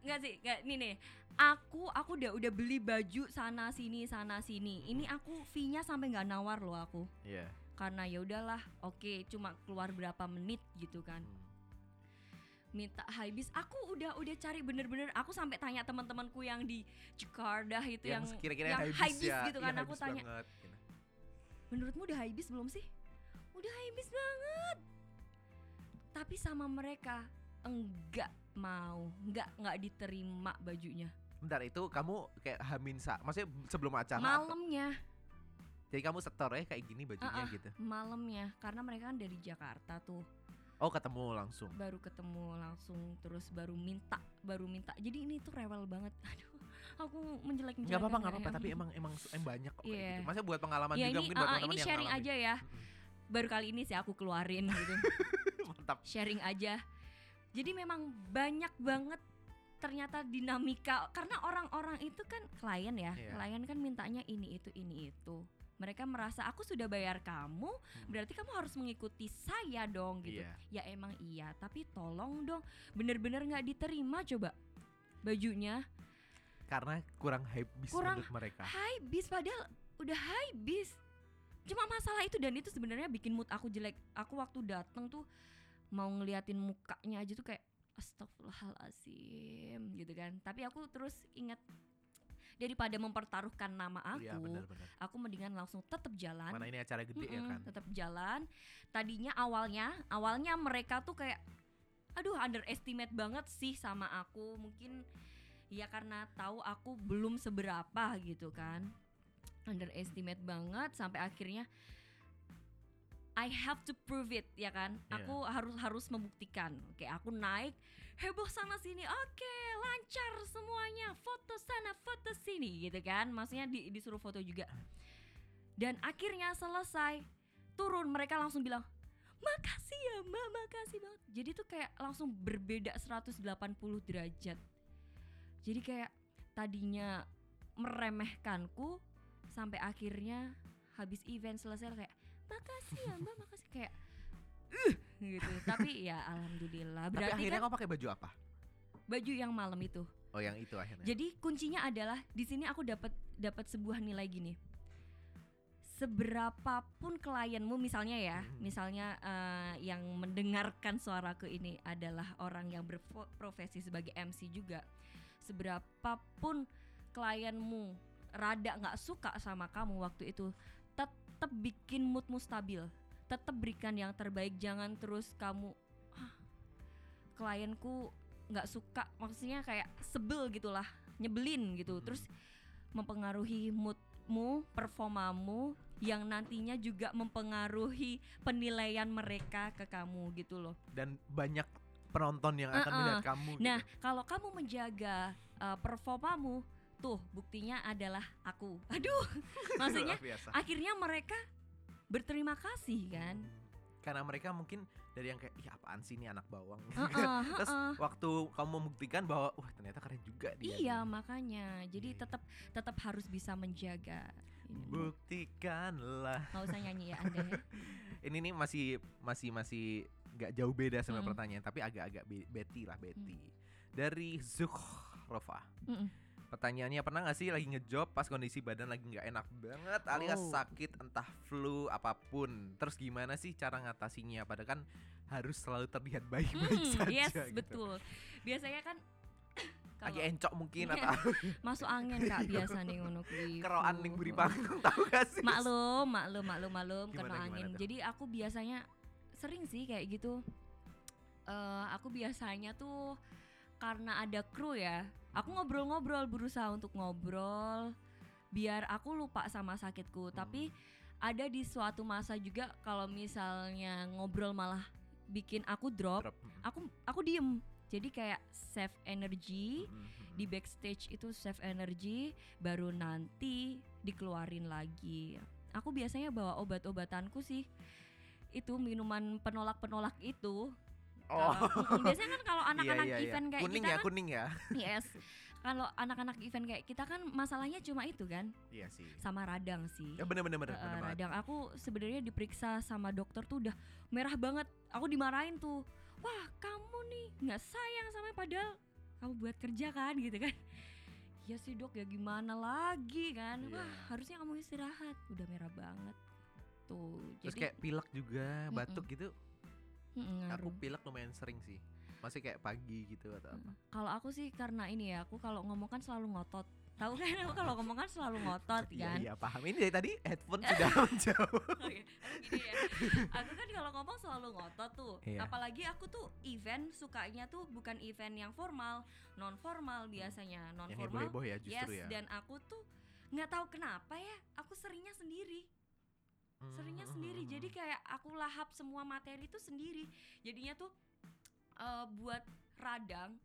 nggak sih? Nggak nih nih. Aku aku udah udah beli baju sana sini sana sini. Ini aku fee-nya sampai nggak nawar loh aku. Iya. karena ya udahlah oke cuma keluar berapa menit gitu kan. Hmm. minta high bis aku udah udah cari bener-bener. Aku sampai tanya teman-temanku yang di Jakarta itu yang, Yang kira-kira yang high high bis bis ya. gitu Iya, kan aku tanya. banget, gitu. menurutmu udah high bis belum sih? Udah high bis banget. Tapi sama mereka enggak mau enggak enggak diterima bajunya Bentar itu kamu kayak hamin sa, maksudnya sebelum acara. atau- malamnya Jadi kamu setor ya kayak gini bajunya ah. gitu. malamnya karena mereka kan dari Jakarta tuh Oh ketemu langsung. baru ketemu langsung terus baru minta baru minta jadi ini tuh rewel banget [laughs] aduh aku menjelek menjelek Nggak apa-apa nggak apa-apa tapi emang emang em banyak kok kayak Iya. gitu. Maksudnya buat pengalaman ya juga ini mungkin buat ah, teman-teman ini yang sharing ngalamin. aja ya baru kali ini sih aku keluarin gitu [laughs] Mantap. sharing aja jadi memang banyak banget ternyata dinamika karena orang-orang itu kan klien ya Iya. klien kan mintanya ini itu ini itu mereka merasa aku sudah bayar kamu berarti kamu harus mengikuti saya dong gitu Iya. ya emang iya tapi tolong dong bener-bener nggak diterima coba bajunya Karena kurang hype bis Kurang menurut mereka. high bis padahal udah high bis cuma masalah itu dan itu sebenarnya bikin mood aku jelek aku waktu dateng tuh mau ngeliatin mukanya aja tuh kayak astagfirullahalazim gitu kan. Tapi aku terus ingat daripada mempertaruhkan nama aku Iya benar-benar. aku mendingan langsung tetap jalan. Mana ini acara gede ya Mm-mm, kan. tetap jalan. Tadinya awalnya awalnya mereka tuh kayak aduh underestimate banget sih sama aku. Mungkin ya karena tahu aku belum seberapa gitu kan. Underestimate banget sampai akhirnya I have to prove it ya kan? Iya. aku harus harus membuktikan. Oke aku naik heboh sana sini. Oke lancar semuanya. Foto sana foto sini gitu kan? Maksudnya di- disuruh foto juga. Dan akhirnya selesai turun. Mereka langsung bilang makasih ya mbak makasih banget. Jadi tuh kayak langsung berbeda 180 derajat. Jadi kayak tadinya meremehkanku sampai akhirnya habis event selesai kayak makasih ya mbak makasih kayak "Uh," gitu tapi ya alhamdulillah Tapi berarti akhirnya kan kamu pakai baju apa? baju yang malam itu Oh yang itu akhirnya. jadi kuncinya adalah di sini aku dapat dapat sebuah nilai gini. Seberapapun klienmu misalnya ya, Mhm. misalnya eh, yang mendengarkan suaraku ini adalah orang yang berprofesi sebagai MC juga. Seberapapun klienmu rada nggak suka sama kamu waktu itu, tetap bikin moodmu stabil. Tetap berikan yang terbaik, jangan terus kamu "Ah, klienku nggak suka maksudnya kayak sebel gitulah nyebelin gitu Mhm. terus mempengaruhi moodmu performamu yang nantinya juga mempengaruhi penilaian mereka ke kamu gitu loh Dan banyak penonton yang akan Uh-uh. melihat kamu. nah gitu. kalau kamu menjaga uh, performamu tuh buktinya adalah aku aduh [laughs] maksudnya akhirnya mereka berterima kasih kan Karena mereka mungkin dari yang kayak, iya apaan sih ini anak bawang. Heeh, [laughs] Terus heeh. waktu kamu membuktikan bahwa, wah ternyata keren juga dia. Iya nih." makanya jadi Iya, tetap tetap harus bisa menjaga. Ini, Buktikanlah. Nggak usah nyanyi ya [laughs] anda ya. Ini nih masih masih masih nggak jauh beda sama Mm. pertanyaan, tapi agak-agak be- Betty lah Betty. Mm. Dari Zuhrova. Mm-mm. Pertanyaannya pernah gak sih lagi ngejob pas kondisi badan lagi nggak enak banget alias Oh. sakit entah flu apa pun. Terus gimana sih cara ngatasinya? Padahal kan harus selalu terlihat baik-baik Mm, saja. yes gitu. betul. Biasanya kan Lagi kalau encok mungkin Iya. atau [laughs] masuk angin kak biasa nih ngono kuwi. keroan ning buri panggung [laughs] tahu gak sih? Maklum, maklum, maklum, maklum Gimana, kena gimana angin. tuh? Jadi aku biasanya sering sih kayak gitu. Eh aku biasanya tuh karena ada kru ya. Aku ngobrol-ngobrol berusaha untuk ngobrol biar aku lupa sama sakitku. Tapi ada di suatu masa juga kalau misalnya ngobrol malah bikin aku drop, Drop. aku aku diem. Jadi kayak save energy Mm, mm, di backstage itu save energy baru nanti dikeluarin lagi. Aku biasanya bawa obat-obatanku sih. Itu minuman penolak-penolak itu. Oh. Mm, biasanya kan kalau [laughs] anak-anak Iya, iya, iya. event kayak kuning kita ya, kan kuning ya. [laughs] yes. kalau anak-anak event kayak kita kan masalahnya cuma itu kan Iya sih. sama radang sih Ya bener bener bener, Eh, bener banget. radang aku sebenarnya diperiksa sama dokter tuh udah merah banget aku dimarahin tuh wah kamu nih nggak sayang sama padahal kamu buat kerja kan gitu kan ya sih dok ya gimana lagi kan Iya. wah harusnya kamu istirahat udah merah banget tuh Terus jadi kayak pilek juga, batuk gitu. Mm, Aku pilek lumayan sering sih. Masih kayak pagi gitu atau apa. Kalau aku sih karena ini ya, aku kalau ngomong kan selalu ngotot. Tahu kan aku kalau ngomong kan selalu ngotot Iya kan. iya paham. Ini dari tadi headphone [laughs] sudah menjauh. Oke, aku gini ya. Aku kan kalau ngomong selalu ngotot tuh. Iya. Apalagi aku tuh event sukanya tuh bukan event yang formal, non formal biasanya, non Yang formal. heboh-heboh ya Yes, justru ya. dan aku tuh nggak tahu kenapa ya, aku seringnya sendiri. Seringnya sendiri. Jadi kayak aku lahap semua materi itu sendiri. Jadinya tuh eh, buat radang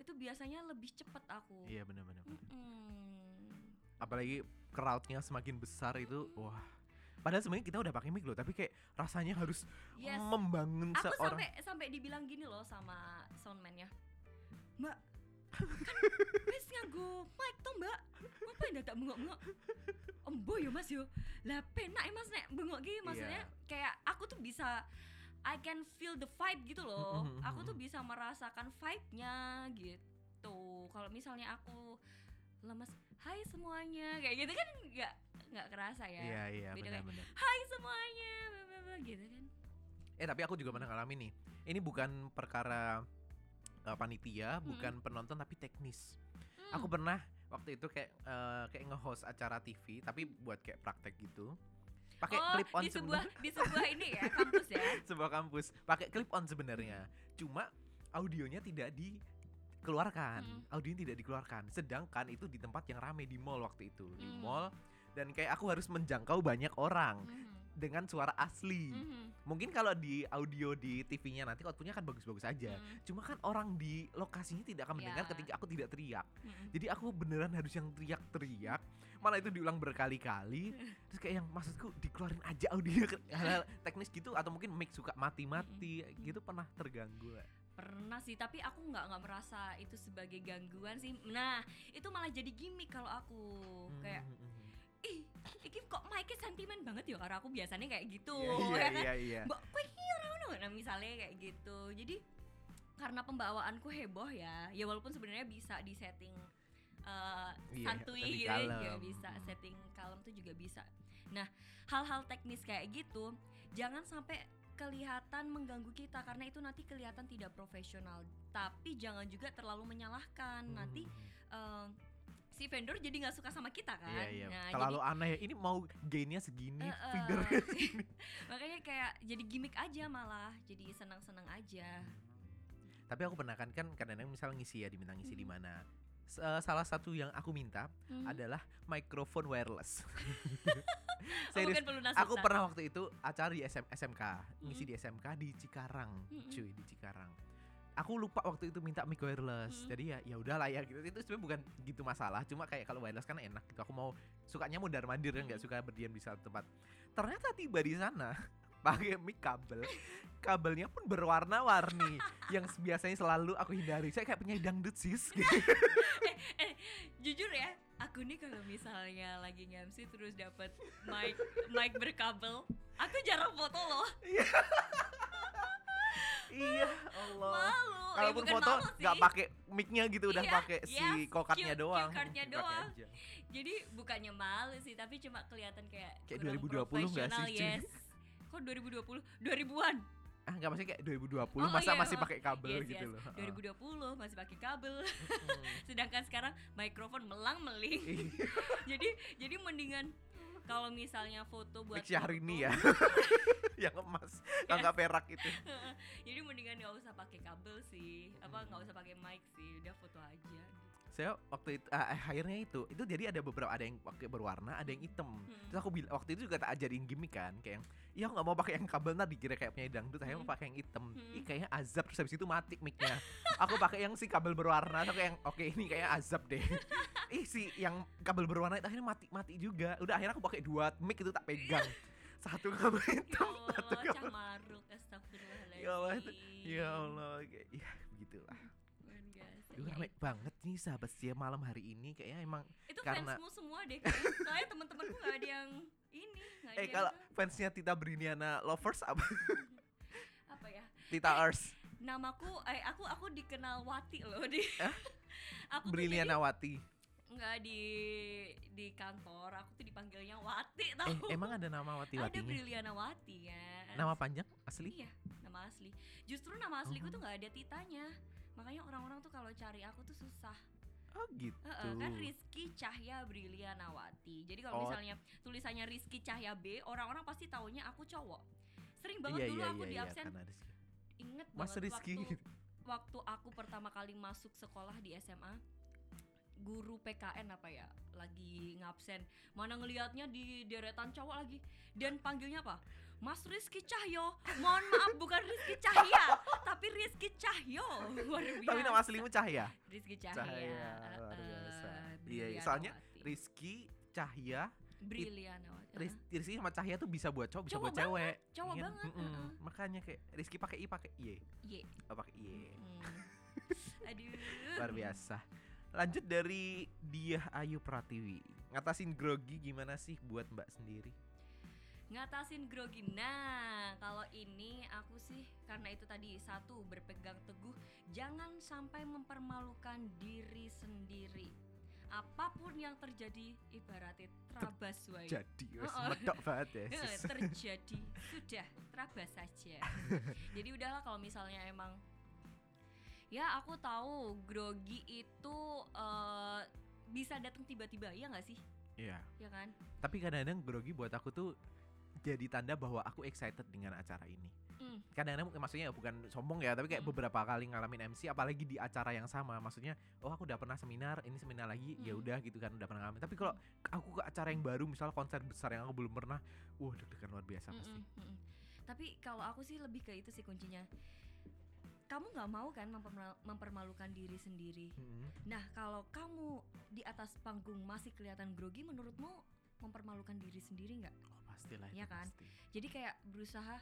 itu biasanya lebih cepet aku. Iya benar benar. benar. Mm-mm. Apalagi crowdnya semakin besar itu, wah. Padahal sebenarnya kita udah pakai mic loh, tapi kayak rasanya harus Yes. membangun Aku seorang. sampai sampai dibilang gini loh sama soundman ya. Mbak, wis nganggo mic to, Mbak. Ngapain dadak bengok-bengok? Embo ya Mas yo. Lah penak ya Mas nek bengok gini maksudnya Iya. kayak aku tuh bisa I can feel the vibe gitu loh. Aku tuh bisa merasakan vibe-nya gitu. Kalau misalnya aku lemes, "Hai semuanya." Kayak gitu kan nggak nggak kerasa ya. Iya iya benar-benar. Hai semuanya, bla, bla, bla, gitu kan. Eh tapi aku juga pernah ngalamin nih. Ini bukan perkara uh, panitia, bukan penonton tapi teknis. Hmm. Aku pernah waktu itu kayak uh, kayak nge-host acara TV tapi buat kayak praktek gitu. Pakai oh, clip on di sebuah sebenarnya. di sebuah ini ya kampus ya. [laughs] sebuah kampus pakai clip on sebenarnya. Cuma audionya tidak dikeluarkan. Mm. Audionya tidak dikeluarkan. Sedangkan itu di tempat yang rame di mall waktu itu, di Mm. mall dan kayak aku harus menjangkau banyak orang Mhm, dengan suara asli. mhm, Mungkin kalau di audio di TV-nya nanti outputnya kan bagus-bagus aja. mhm, Cuma kan orang di lokasinya tidak akan mendengar Ya. ketika aku tidak teriak. mhm. Jadi aku beneran harus yang teriak-teriak. Malah itu diulang berkali-kali. [laughs] Terus kayak yang maksudku dikeluarin aja audio [laughs] teknis gitu atau mungkin mic suka mati-mati gitu pernah terganggu. Pernah sih, tapi aku nggak nggak merasa itu sebagai gangguan sih. Nah, itu malah jadi gimmick kalau aku kayak Hmm, hmm, hmm. ih, iki kok mic sentimen banget ya karena aku biasanya kayak gitu. Iya ya kan? iya iya. Mbak, kok iki ora ngono?" Nah, misalnya kayak gitu. Jadi karena pembawaanku heboh ya, ya walaupun sebenarnya bisa di setting eh, Iya, santuy lebih gitu ya, juga kalem. bisa, Hmm. setting kalem tuh juga bisa. Nah, hal-hal teknis kayak gitu jangan sampai kelihatan mengganggu kita karena itu nanti kelihatan tidak profesional. Tapi jangan juga terlalu menyalahkan. Hmm, Nanti hmm. eh, si vendor jadi nggak suka sama kita kan. Iya iya. Nah, Terlalu aneh ya. Ini mau gainnya segini, feedernya [laughs] segini. makanya kayak jadi gimmick aja malah, jadi senang-senang aja. Tapi aku pernah kan kan kadang-kadang misal ngisi ya diminta ngisi di Mhm. mana. Eh, salah satu yang aku minta Hmm. adalah microphone wireless. [laughs] [laughs] Oh, Serius. pelunas Aku pernah waktu itu acara di SM, SMK, ngisi Mm. di SMK di Cikarang, Mm-mm. cuy di Cikarang. Aku lupa waktu itu minta mic wireless. Mm. Jadi ya ya udahlah ya gitu. Itu sebenarnya bukan gitu masalah, cuma kayak kalau wireless kan enak gitu. Aku mau sukanya mundar mandir kan nggak Mm. suka berdiam di satu tempat. Ternyata tiba di sana [laughs] pakai mic kabel. Kabelnya pun berwarna-warni [laughs] yang biasanya selalu aku hindari. Saya kayak penyanyi dangdut sis [laughs] gitu. eh jujur ya aku nih kalau misalnya lagi nge-MC terus dapat mic mic berkabel aku jarang foto loh iya, Allah. malu Ya, Kalaupun foto nggak pakai micnya gitu udah Iya, pakai si yes, kokatnya cue- doang. cardnya doang. aja. jadi bukannya malu sih tapi cuma kelihatan kayak Kayak kurang 2020 nggak sih, yes kok 2020 2000-an Ah nggak maksudnya kayak 2020 Oh, masa iya, masih pakai kabel Yes, gitu yes. loh. 2020 masih pakai kabel [laughs] sedangkan sekarang mikrofon melang meling Iya. [laughs] jadi jadi mendingan kalau misalnya foto buat Mix Syahrini foto- ya. [laughs] yang emas, yang nggak perak itu. [laughs] jadi mendingan nggak usah pakai kabel sih. Apa nggak usah pakai mic sih. Udah foto aja Saya waktu itu eh, akhirnya itu, itu jadi ada beberapa ada yang pakai berwarna, ada yang hitam. Hmm. Terus aku bilang waktu itu juga tak ajarin gimmick kan, kayak yang, iya aku nggak mau pakai yang kabel nanti dikira kayak penyanyi dangdut, akhirnya mau Hmm. pakai yang hitam. Hmm. Ih kayaknya azab terus habis itu mati micnya. aku pakai yang si kabel berwarna, atau kayak yang oke ini kayak azab deh. [laughs] Ih si yang kabel berwarna itu akhirnya mati mati juga. Udah akhirnya aku pakai dua mic itu tak pegang. Satu kabel ya hitam, satu Allah kabel cah maruk astagfirullahaladzim Ya Allah, Ya Allah, ya begitulah. Duh, Ya, rame banget nih sahabat setia malam hari ini. Kayaknya emang itu karena- fansmu semua deh kayaknya. soalnya teman-temanku nggak ada yang ini nggak ada eh yang kalau tahu. fansnya Tita Briniana lovers apa? [laughs] Apa ya? Tita Ars. namaku eh aku aku dikenal Wati loh di Hah? [laughs] aku Wati. Nggak di di kantor aku tuh dipanggilnya Wati tau. Eh emang ada nama Wati ada Watinya Briliana Wati kan nama panjang? Asli? Iya nama asli. Justru nama asliku Oh. tuh nggak ada titanya makanya orang-orang tuh kalau cari aku tuh susah. Oh gitu. Heeh, kan Rizky Cahya Brilianawati. Jadi kalau Oh. misalnya tulisannya Rizky Cahya B orang-orang pasti taunya aku cowok. Sering banget iya dulu iya aku iya di iya absen. Rizky. inget Mas banget Rizky waktu waktu aku pertama kali masuk sekolah di SMA guru PKN apa ya lagi ngabsen. Mana ngelihatnya di deretan cowok lagi. Dan panggilnya apa Mas Rizky Cahyo. Mohon maaf bukan Rizky Cahya tapi Rizky Cahyo. Luar biasa. tapi nama aslimu Cahya? Rizky Cahya, Cahya, luar biasa. eh, Iya, iya, soalnya. Rizky Cahya Brilianawati Riz, Rizky sama Cahya tuh bisa buat cowok bisa Cowok buat cewek. cowok Iya, banget, makanya kayak Rizky pakai i pakai y. Ye. oh, pakai y. Aduh. Luar biasa. Lanjut dari dia Ayu Pratiwi. Ngatasin grogi gimana sih buat mbak sendiri ngatasin grogi. Nah kalau ini aku sih karena itu tadi satu berpegang teguh jangan sampai mempermalukan diri sendiri. Apa pun yang terjadi ibaratnya terabas wae jadi wes Oh, oh. medok banget ya terjadi. Sudah terabas saja. [laughs] Jadi udahlah kalau misalnya emang ya aku tahu grogi itu eh, bisa datang tiba-tiba ya nggak sih? Iya. Ya kan? Tapi kadang-kadang grogi buat aku tuh jadi tanda bahwa aku excited dengan acara ini Hmm. kadang-kadang maksudnya bukan sombong ya tapi kayak Mm. beberapa kali ngalamin MC apalagi di acara yang sama maksudnya oh aku udah pernah seminar ini seminar lagi ya Mm. udah gitu kan udah pernah ngalamin tapi kalau aku ke acara yang baru misal konser besar yang aku belum pernah wah deg-degan luar biasa pasti Mm-mm, mm-mm. Tapi kalau aku sih lebih ke itu sih kuncinya. Kamu nggak mau kan memperma- mempermalukan diri sendiri. Mm-mm. Nah kalau kamu di atas panggung masih kelihatan grogi, menurutmu mempermalukan diri sendiri nggak? oh pastilah Iya kan? pasti. Jadi kayak berusaha,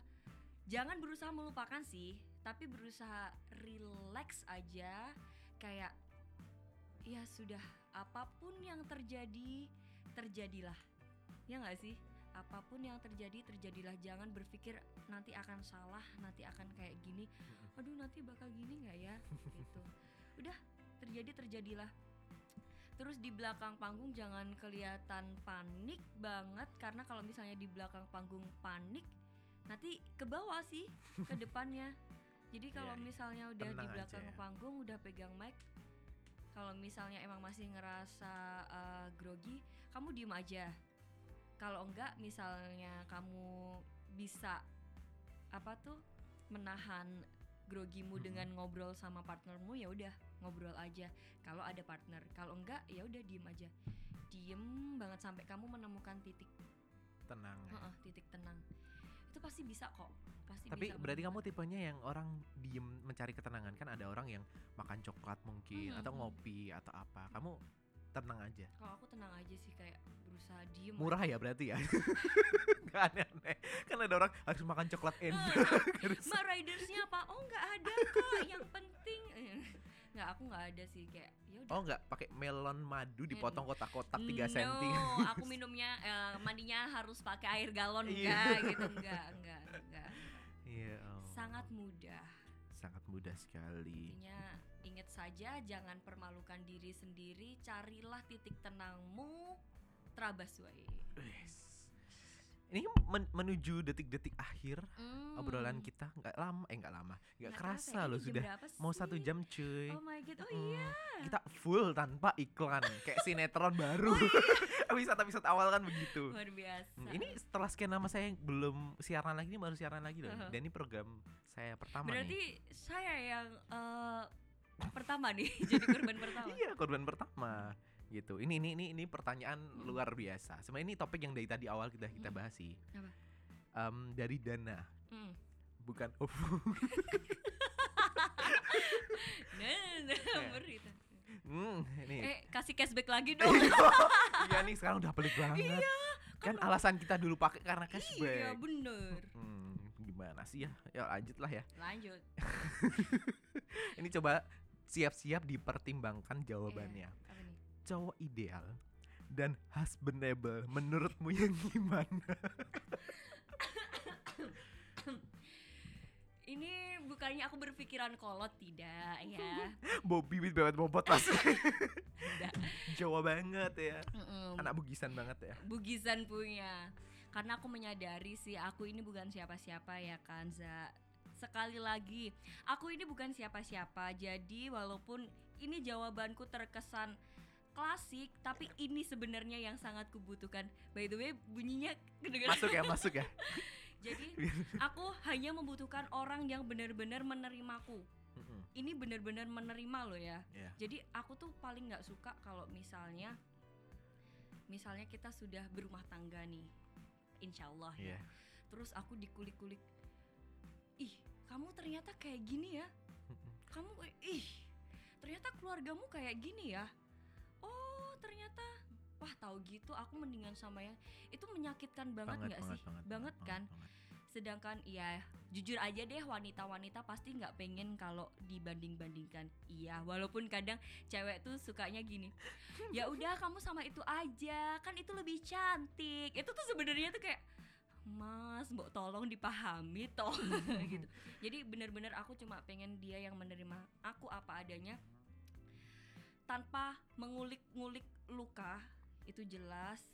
jangan berusaha melupakan sih, tapi berusaha relax aja. Kayak ya sudah apa pun yang terjadi terjadilah, ya nggak sih? apa pun yang terjadi terjadilah jangan berpikir nanti akan salah nanti akan kayak gini aduh nanti bakal gini nggak ya [laughs] gitu udah terjadi terjadilah terus di belakang panggung jangan kelihatan panik banget karena kalau misalnya di belakang panggung panik nanti ke bawah sih ke depannya jadi kalau Iya, iya. misalnya udah di belakang aja. panggung udah pegang mic kalau misalnya emang masih ngerasa uh, grogi kamu diem aja kalau enggak misalnya kamu bisa apa tuh menahan grogimu Mm-mm. dengan ngobrol sama partnermu ya udah ngobrol aja kalau ada partner kalau enggak ya udah diem aja diem banget sampai kamu menemukan titik tenang ya. heeh, titik tenang itu pasti bisa kok pasti Tapi bisa berarti kamu tipenya yang orang diem mencari ketenangan kan ada orang yang makan coklat mungkin Mhm, atau ngopi atau apa. Kamu tenang aja. kalau aku tenang aja sih kayak berusaha diem Murah ya berarti ya. [laughs] Gak aneh-aneh. Kan ada orang harus makan coklat enak. [laughs] Harus- Mbak ridersnya apa? Oh nggak ada kok. Yang penting [laughs] nggak aku nggak ada sih kayak ya oh enggak pakai melon madu dipotong kotak-kotak 3 no, cm. aku minumnya eh, mandinya harus pakai air galon Iya. enggak gitu enggak enggak enggak. Iya. oh. Sangat mudah. sangat mudah sekali. Intinya ingat saja jangan permalukan diri sendiri, carilah titik tenangmu. Terabas wae. Ini men- menuju detik-detik akhir Hmm. obrolan kita nggak lama eh nggak lama nggak kerasa kerasa, loh sudah mau satu jam cuy Oh my god. Oh Mm, iya. kita full tanpa iklan kayak [laughs] sinetron baru [laughs] episode episode awal kan begitu Luar biasa. Hmm, ini setelah sekian nama saya yang belum siaran lagi ini baru siaran lagi loh Uh-huh. dan ini program saya pertama nih Berarti saya yang eh, pertama nih [laughs] jadi korban pertama. iya korban pertama gitu ini ini ini ini pertanyaan Hmm. luar biasa sebenarnya ini topik yang dari tadi awal kita kita Hmm. bahas sih Apa? Em, dari dana Hmm. bukan oh, Nah, nah, Iya. berita. hmm, ini Eh, kasih cashback lagi [laughs] dong. iya nih sekarang udah pelit banget kan alasan kita dulu pakai karena cashback iya, bener. Hmm, gimana sih ya? Ya lanjut lah ya. Lanjut. [laughs] Ini coba siap-siap dipertimbangkan jawabannya. Nih? Cowok ideal dan husbandable menurutmu yang gimana? Ini bukannya aku berpikiran kolot tidak ya. Bobby with bebet bobot pasti. Jawa banget ya. Mm-mm. Anak bugisan banget ya. Bugisan punya. Karena aku menyadari sih aku ini bukan siapa-siapa ya kan Za. Sekali lagi, aku ini bukan siapa-siapa. Jadi walaupun ini jawabanku terkesan klasik, tapi ini sebenarnya yang sangat kubutuhkan. By the way, bunyinya kedengeran. Masuk ya, masuk ya. [laughs] Jadi aku hanya membutuhkan orang yang benar-benar menerimaku. Ini benar-benar menerima loh ya. Iya. Jadi aku tuh paling nggak suka kalau misalnya, misalnya kita sudah berumah tangga nih, insya Allah ya. Iya. Terus aku dikulik-kulik, ih kamu ternyata kayak gini ya, kamu ih ternyata keluargamu kayak gini ya. Oh ternyata, wah tahu gitu aku mendingan sama yang itu menyakitkan banget nggak sih? Banget, kan? banget. sedangkan ya jujur aja deh wanita-wanita pasti nggak pengen kalau dibanding-bandingkan iya walaupun kadang cewek tuh sukanya gini [laughs] ya udah kamu sama itu aja kan itu lebih cantik itu tuh sebenarnya tuh kayak mas mbok tolong dipahami toh [laughs] gitu [laughs] jadi bener-bener aku cuma pengen dia yang menerima aku apa adanya tanpa mengulik-ngulik luka itu jelas.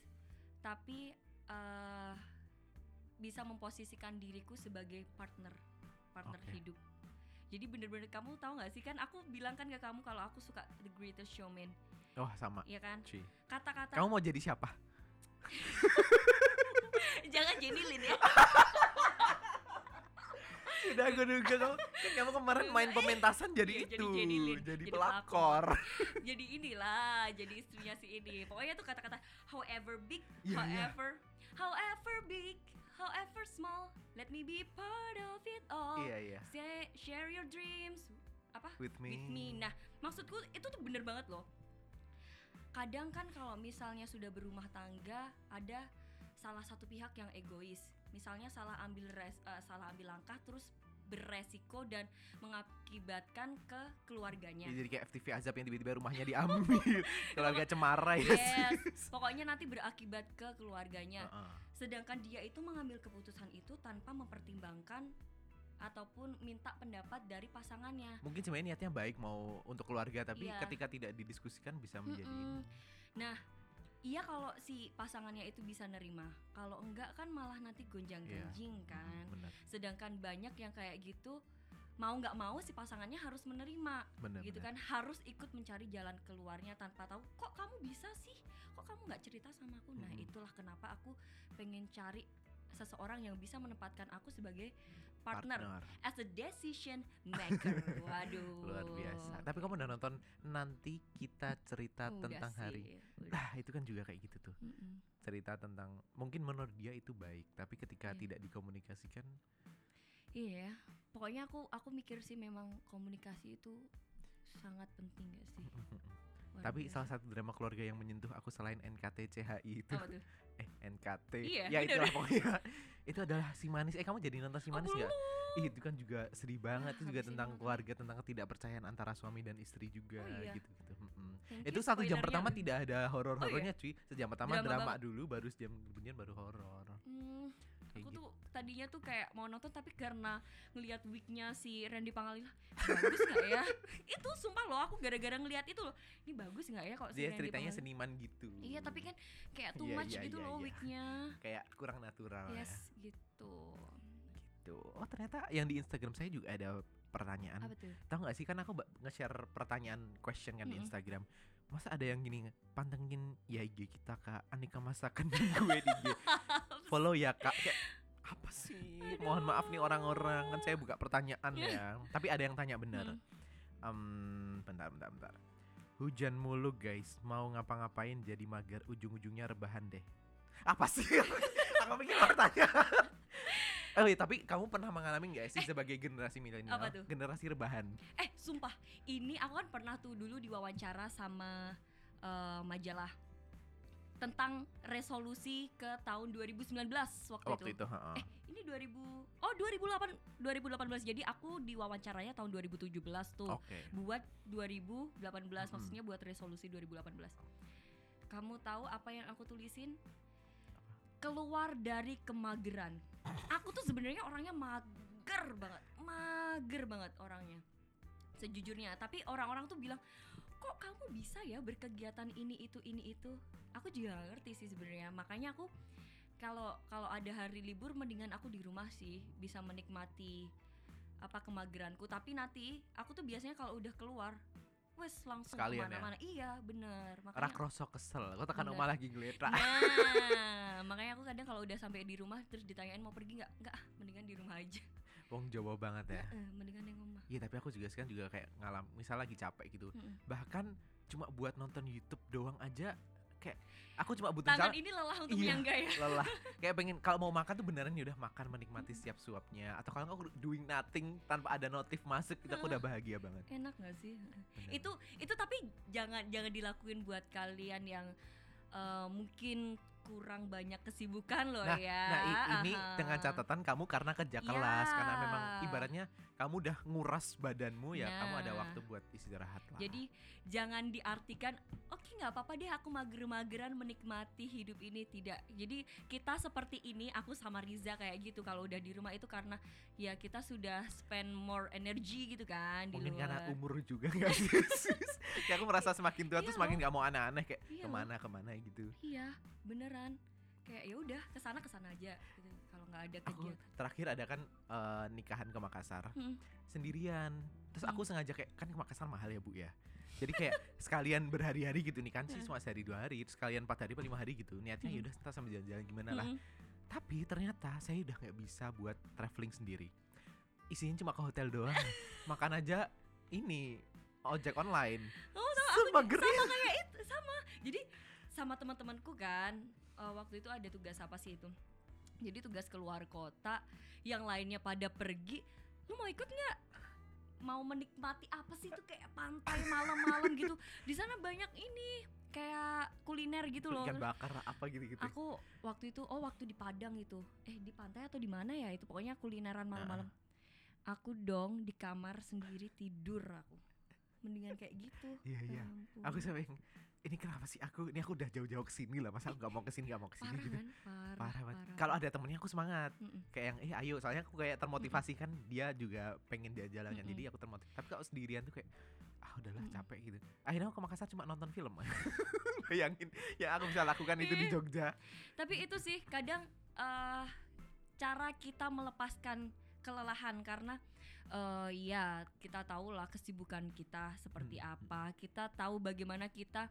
Tapi eh, bisa memposisikan diriku sebagai partner partner Oke. hidup. Jadi bener-bener kamu tahu nggak sih? Kan aku bilang kan ke kamu kalau aku suka The Greatest Showman. Oh, sama. ya kan? Kata-kata Kamu mau jadi siapa? [laughs] jangan jenilin ya [laughs] Udah gue duga kamu kamu kemarin main pementasan jadi Iya, jadi itu, Jenny Lin, jadi, jadi pelakor. [laughs] jadi inilah jadi istrinya si ini pokoknya tuh kata-kata however big Iya, iya. however however big however small let me be part of it all. Iya, iya. Say, share your dreams. Apa? With me. with me. Nah maksudku itu tuh bener banget loh. Kadang kan kalau misalnya sudah berumah tangga ada salah satu pihak yang egois misalnya salah ambil res, eh, salah ambil langkah terus beresiko dan mengakibatkan ke keluarganya Ya, jadi kayak FTV Azab yang tiba-tiba rumahnya diambil. [laughs] Keluarga cemara ya Yes, [laughs] pokoknya nanti berakibat ke keluarganya. Heeh. Sedangkan dia itu mengambil keputusan itu tanpa mempertimbangkan ataupun minta pendapat dari pasangannya. Mungkin sebenarnya niatnya baik mau untuk keluarga tapi Iya. ketika tidak didiskusikan bisa menjadi Mm-mm. Nah, iya kalau si pasangannya itu bisa nerima. Kalau enggak kan malah nanti gonjang-ganjing Iya. kan. benar Sedangkan banyak yang kayak gitu mau nggak mau si pasangannya harus menerima benar gitu benar. kan harus ikut mencari jalan keluarnya tanpa tahu kok kamu bisa sih kok kamu nggak cerita sama aku nah Mm-mm. itulah kenapa aku pengen cari seseorang yang bisa menempatkan aku sebagai partner, as a decision maker [laughs] waduh luar biasa. Tapi kamu udah nonton nanti kita cerita Udah tentang sih, hari. udah. Nah, itu kan juga kayak gitu tuh. Mm-mm. Cerita tentang mungkin menurut dia itu baik, tapi ketika Iya. tidak dikomunikasikan iya pokoknya aku aku mikir sih memang komunikasi itu sangat penting gak sih [laughs] Luar Tapi biasa. salah satu drama keluarga yang menyentuh aku selain NKTCHI itu apa tuh [laughs] eh NKT. Iya, ya bener. itulah pokoknya. itu adalah si manis. Eh kamu jadi nonton si Oh, manis nggak? belum. Ih, itu kan juga sedih banget. Ah, itu juga ini tentang nonton. keluarga, tentang ketidakpercayaan antara suami dan istri juga Oh, iya. gitu-gitu. Mm-mm. Thank Itu you satu jam pertama tidak ada horor-horornya, cuy. Sejam pertama Drama drama, dulu, baru sejam kemudian baru horor. Hmm, Kayak aku gitu. tuh tadinya tuh kayak mau nonton tapi karena ngelihat wignya si Randy Pangalila bagus nggak ya [laughs] itu sumpah loh aku gara-gara ngelihat itu loh ini bagus nggak ya kok si Dia Randy ceritanya Pangalila seniman gitu. iya tapi kan kayak too Iya, much iya, gitu iya, loh iya. wignya kayak kurang natural yes ya. gitu Gitu. Oh, ternyata yang di Instagram saya juga ada pertanyaan. apa tuh Tahu nggak sih kan aku nge-share pertanyaan question kan di Mm-mm. Instagram. Masa ada yang gini pantengin ya IG kita Kak Aneka Masakan [laughs] gue di IG. [laughs] Follow ya Kak. Kayak apa sih? Mohon maaf nih orang-orang kan saya buka pertanyaan ya. Tapi ada yang tanya bener. Hmm. Em, bentar bentar bentar. Hujan mulu guys, mau ngapa-ngapain jadi mager ujung-ujungnya rebahan deh. Apa sih? [laughs] aku pikir pertanyaan. Oh iya, tapi kamu pernah mengalami nggak sih sebagai generasi milenial, apa tuh? generasi rebahan? eh sumpah ini aku kan pernah tuh dulu diwawancara sama eh, majalah tentang resolusi ke tahun 2019 waktu, Waktu itu. itu, heeh. Eh, ini 2000 Oh, 2008 2018. Jadi aku wawancaranya tahun 2017 tuh. Oke. Buat 2018 Mm-mm. maksudnya buat resolusi 2018. Kamu tahu apa yang aku tulisin? Keluar dari kemageran. Aku tuh sebenarnya orangnya mager banget. Mager banget orangnya. Sejujurnya, tapi orang-orang tuh bilang, "Kok kamu bisa ya berkegiatan ini itu ini itu?" Aku juga gak ngerti sih sebenarnya. Makanya aku kalau kalau ada hari libur mendingan aku di rumah sih, bisa menikmati apa kemageranku. Tapi nanti aku tuh biasanya kalau udah keluar wes langsung Sekalian ya? ke mana-mana. Iya, bener. Makanya kroso kesel. Kok tekan oma lagi ngeliat. Nah, makanya aku kadang kalau udah sampai di rumah terus ditanyain mau pergi nggak? Nggak, mendingan di rumah aja. Wong Jawa banget ya. Eh, mendingan yang rumah. Iya tapi aku juga sekarang juga kayak ngalam misal lagi capek gitu bahkan cuma buat nonton YouTube doang aja kayak aku cuma butuh Tangan misal ini lelah untuk Iya. menyangga ya. [laughs] lelah [laughs] kayak pengen kalau mau makan tuh beneran ya udah makan menikmati setiap suapnya atau kalau nggak doing nothing tanpa ada notif masuk itu aku udah bahagia banget Enak nggak sih? Bener. Itu itu tapi jangan jangan dilakuin buat kalian yang eh, mungkin kurang banyak kesibukan loh Nah, ya. nah ini Aha. dengan catatan kamu karena kerja kelas karena memang Ya. ibaratnya kamu udah nguras badanmu ya kamu ada Nah. waktu buat istirahat lah Jadi jangan diartikan oke nggak apa-apa deh aku mager-mageran menikmati hidup ini tidak. Jadi kita seperti ini aku sama Riza kayak gitu kalau udah di rumah itu karena ya kita sudah spend more energy gitu kan di mungkin luar. karena umur juga nggak sih kayak aku merasa semakin tua Iya tuh semakin loh. nggak mau aneh-aneh kayak Iya ke mana ke mana gitu Iya beneran kayak ya udah ke sana ke sana aja gitu kalau nggak ada aku kegiatan. terakhir ada kan eh, nikahan ke Makassar Mm. sendirian terus Hmm. aku sengaja kayak kan ke Makassar mahal ya bu ya jadi kayak [laughs] sekalian berhari-hari gitu nih kan sih Hmm. cuma sehari dua hari terus sekalian empat hari atau lima hari gitu niatnya Hmm. ya udah kita sambil jalan-jalan gimana lah Mm-mm. tapi ternyata saya udah nggak bisa buat traveling sendiri isinya cuma ke hotel doang [laughs] makan aja ini ojek online Oh, Semagernya. sama kayak itu sama. Jadi sama teman-temanku kan eh, waktu itu ada tugas apa sih itu? Jadi tugas keluar kota, yang lainnya pada pergi. Lu mau ikut nggak? Mau menikmati apa sih itu kayak pantai malam-malam gitu. Di sana banyak ini kayak kuliner gitu loh. ikan bakar apa gitu-gitu Aku waktu itu oh waktu di Padang itu. Eh di pantai atau di mana ya itu pokoknya kulineran malam-malam. Aku dong di kamar sendiri tidur aku. Mendingan kayak gitu. iya Ya iya ampun. aku sampai ini kenapa sih aku ini aku udah jauh-jauh ke sini lah masa aku nggak mau ke sini nggak mau ke sini parah gitu kan? Parah. parah banget kalau ada temennya aku semangat Mm-mm. kayak yang eh ayo soalnya aku kayak termotivasi kan dia juga pengen jalan-jalan Mm-mm. jadi aku termotivasi tapi kalau sendirian tuh kayak ah udahlah Mm-mm. capek gitu akhirnya aku ke Makassar cuma nonton film [laughs] bayangin yang aku bisa lakukan itu di Ih. Jogja Tapi itu sih kadang eh cara kita melepaskan kelelahan karena eh ya kita tahu lah kesibukan kita seperti Hmm. apa. Kita tahu bagaimana kita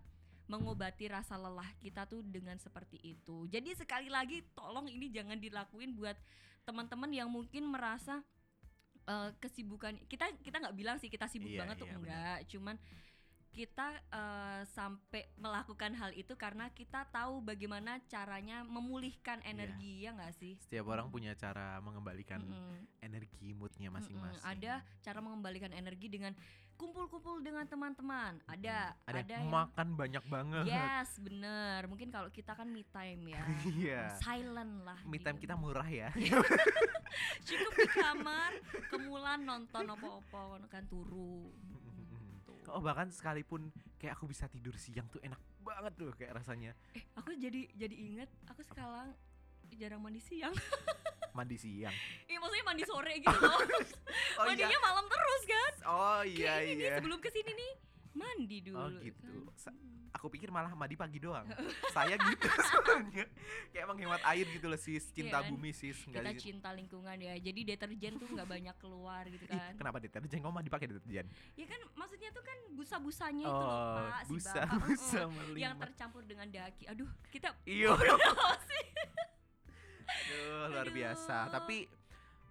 mengobati rasa lelah kita tuh dengan seperti itu. Jadi sekali lagi tolong ini jangan dilakuin buat teman-teman yang mungkin merasa eh, kesibukan kita kita nggak bilang sih kita sibuk Iya, banget tuh iya, benar. enggak, cuman kita eh, sampai melakukan hal itu karena kita tahu bagaimana caranya memulihkan Iya. energi ya nggak sih? setiap orang punya cara mengembalikan Mm-mm. energi moodnya masing-masing Ada cara mengembalikan energi dengan kumpul-kumpul dengan teman-teman. Ada, ada, ada yang makan banyak banget Yes, bener. Mungkin kalau kita kan me time ya. Iya. Silent lah. me time gitu. kita murah ya [laughs] cukup di kamar, kemulan nonton apa-apa kan turu. Oh bahkan sekalipun kayak aku bisa tidur siang tuh enak banget tuh kayak rasanya Eh, aku jadi jadi inget aku sekarang jarang mandi siang. [laughs] mandi siang. Iya, maksudnya mandi sore gitu loh. [laughs] Oh Mandinya malam terus kan? Oh iya Kayak ini iya. sebelum ke sini nih mandi dulu. Oh gitu. kan. Mm. Aku pikir malah mandi pagi doang. Saya gitu [laughs] soalnya. Kayak emang hemat air gitu loh sis, cinta Iya kan? bumi sis. Nggak Kita di- cinta lingkungan ya. Jadi deterjen tuh nggak banyak keluar gitu Ih, kan. kenapa deterjen? Kok mah dipakai deterjen? Ya kan maksudnya tuh kan busa-busanya itu loh, Oh, Pak, si busa, Bapak. busa melima. Yang tercampur dengan daki. Aduh, kita Iya. Sih? Aduh, luar biasa. Aduh. Tapi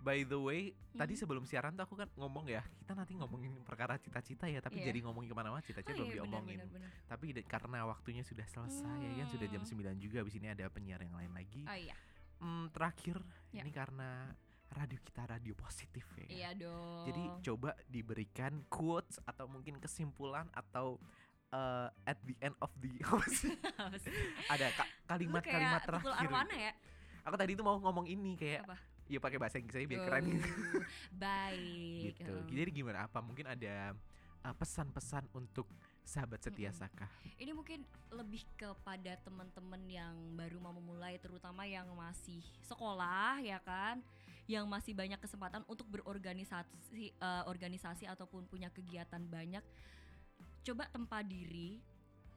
by the way, tadi Mhm. sebelum siaran tuh aku kan ngomong ya, kita nanti ngomongin perkara cita-cita ya, tapi Iya. jadi ngomongin ke mana-mana Oh cita-cita iya, belum benar, diomongin. benar, benar. Tapi de- karena waktunya sudah selesai ya kan sudah jam Hmm. 9 juga Abis ini ada penyiar yang lain lagi. Oh iya. Hmm, terakhir Ya. ini karena radio kita radio positif ya. Iya dong. Jadi coba diberikan quotes atau mungkin kesimpulan atau eh, at the end of the [laughs] ada kalimat-kalimat terakhir. Ya? Aku tadi tuh mau ngomong ini kayak Apa? Ya pakai bahasa Inggris aja biar keren [laughs] Baik. gitu. oh. Jadi gimana apa mungkin ada uh, pesan-pesan untuk sahabat setia. Saka? Ini mungkin lebih kepada teman-teman yang baru mau memulai terutama yang masih sekolah ya kan yang masih banyak kesempatan untuk berorganisasi eh, organisasi ataupun punya kegiatan banyak coba tempa diri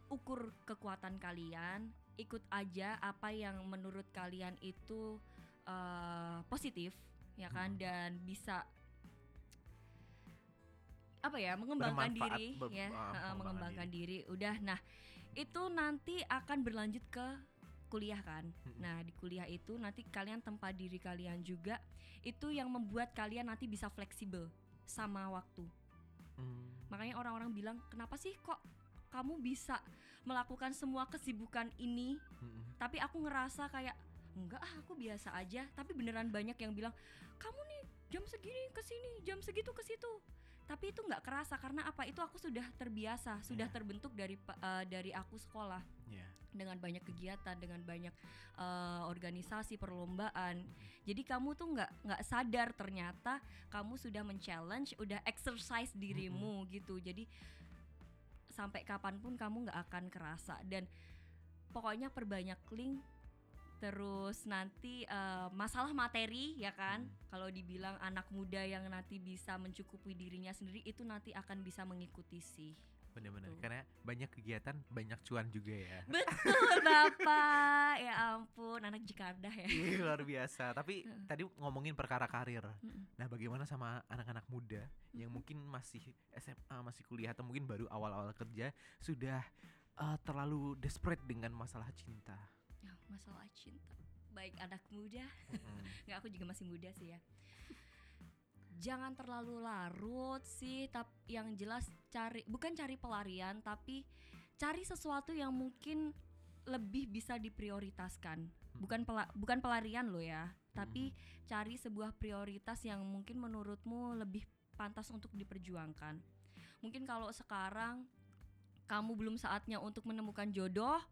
ukur kekuatan kalian ikut aja apa yang menurut kalian itu eh, positif ya kan Hmm. dan bisa apa ya mengembangkan Bermanfaat, diri ber- ya heeh, mengembangkan mengembangkan diri. udah nah itu nanti akan berlanjut ke kuliah kan Mm-mm. nah di kuliah itu nanti kalian tempa diri kalian juga itu yang membuat kalian nanti bisa fleksibel sama waktu Hmm. makanya orang-orang bilang kenapa sih kok kamu bisa melakukan semua kesibukan ini Mm-mm. tapi aku ngerasa kayak enggak ah aku biasa aja. Tapi beneran banyak yang bilang kamu nih jam segini ke sini jam segitu ke situ. Tapi itu nggak kerasa karena apa? Itu aku sudah terbiasa sudah Iya. terbentuk dari eh, dari aku sekolah. Ya. dengan banyak kegiatan dengan banyak eh, organisasi perlombaan. Jadi kamu tuh nggak nggak sadar ternyata kamu sudah men-challenge udah exercise dirimu gitu. Jadi sampai kapan pun kamu nggak akan kerasa. Dan pokoknya perbanyak link terus nanti eh, masalah materi ya kan Hmm. kalau dibilang anak muda yang nanti bisa mencukupi dirinya sendiri itu nanti akan bisa mengikuti sih Bener-bener Betul. karena banyak kegiatan banyak cuan juga ya. [laughs] betul bapak ya ampun anak Jakarta ya Iya, luar biasa. Tapi [laughs] tadi ngomongin perkara karir. Nah, bagaimana sama anak-anak muda yang mungkin masih SMA, masih kuliah atau mungkin baru awal-awal kerja sudah uh, terlalu desperate dengan masalah cinta. Masalah cinta. Baik anak muda. [laughs] Nggak aku juga masih muda sih ya. Jangan terlalu larut sih tapi yang jelas cari bukan cari pelarian tapi cari sesuatu yang mungkin lebih bisa diprioritaskan. Bukan pela- bukan pelarian lo ya tapi cari sebuah prioritas yang mungkin menurutmu lebih pantas untuk diperjuangkan. Mungkin kalau sekarang kamu belum saatnya untuk menemukan jodoh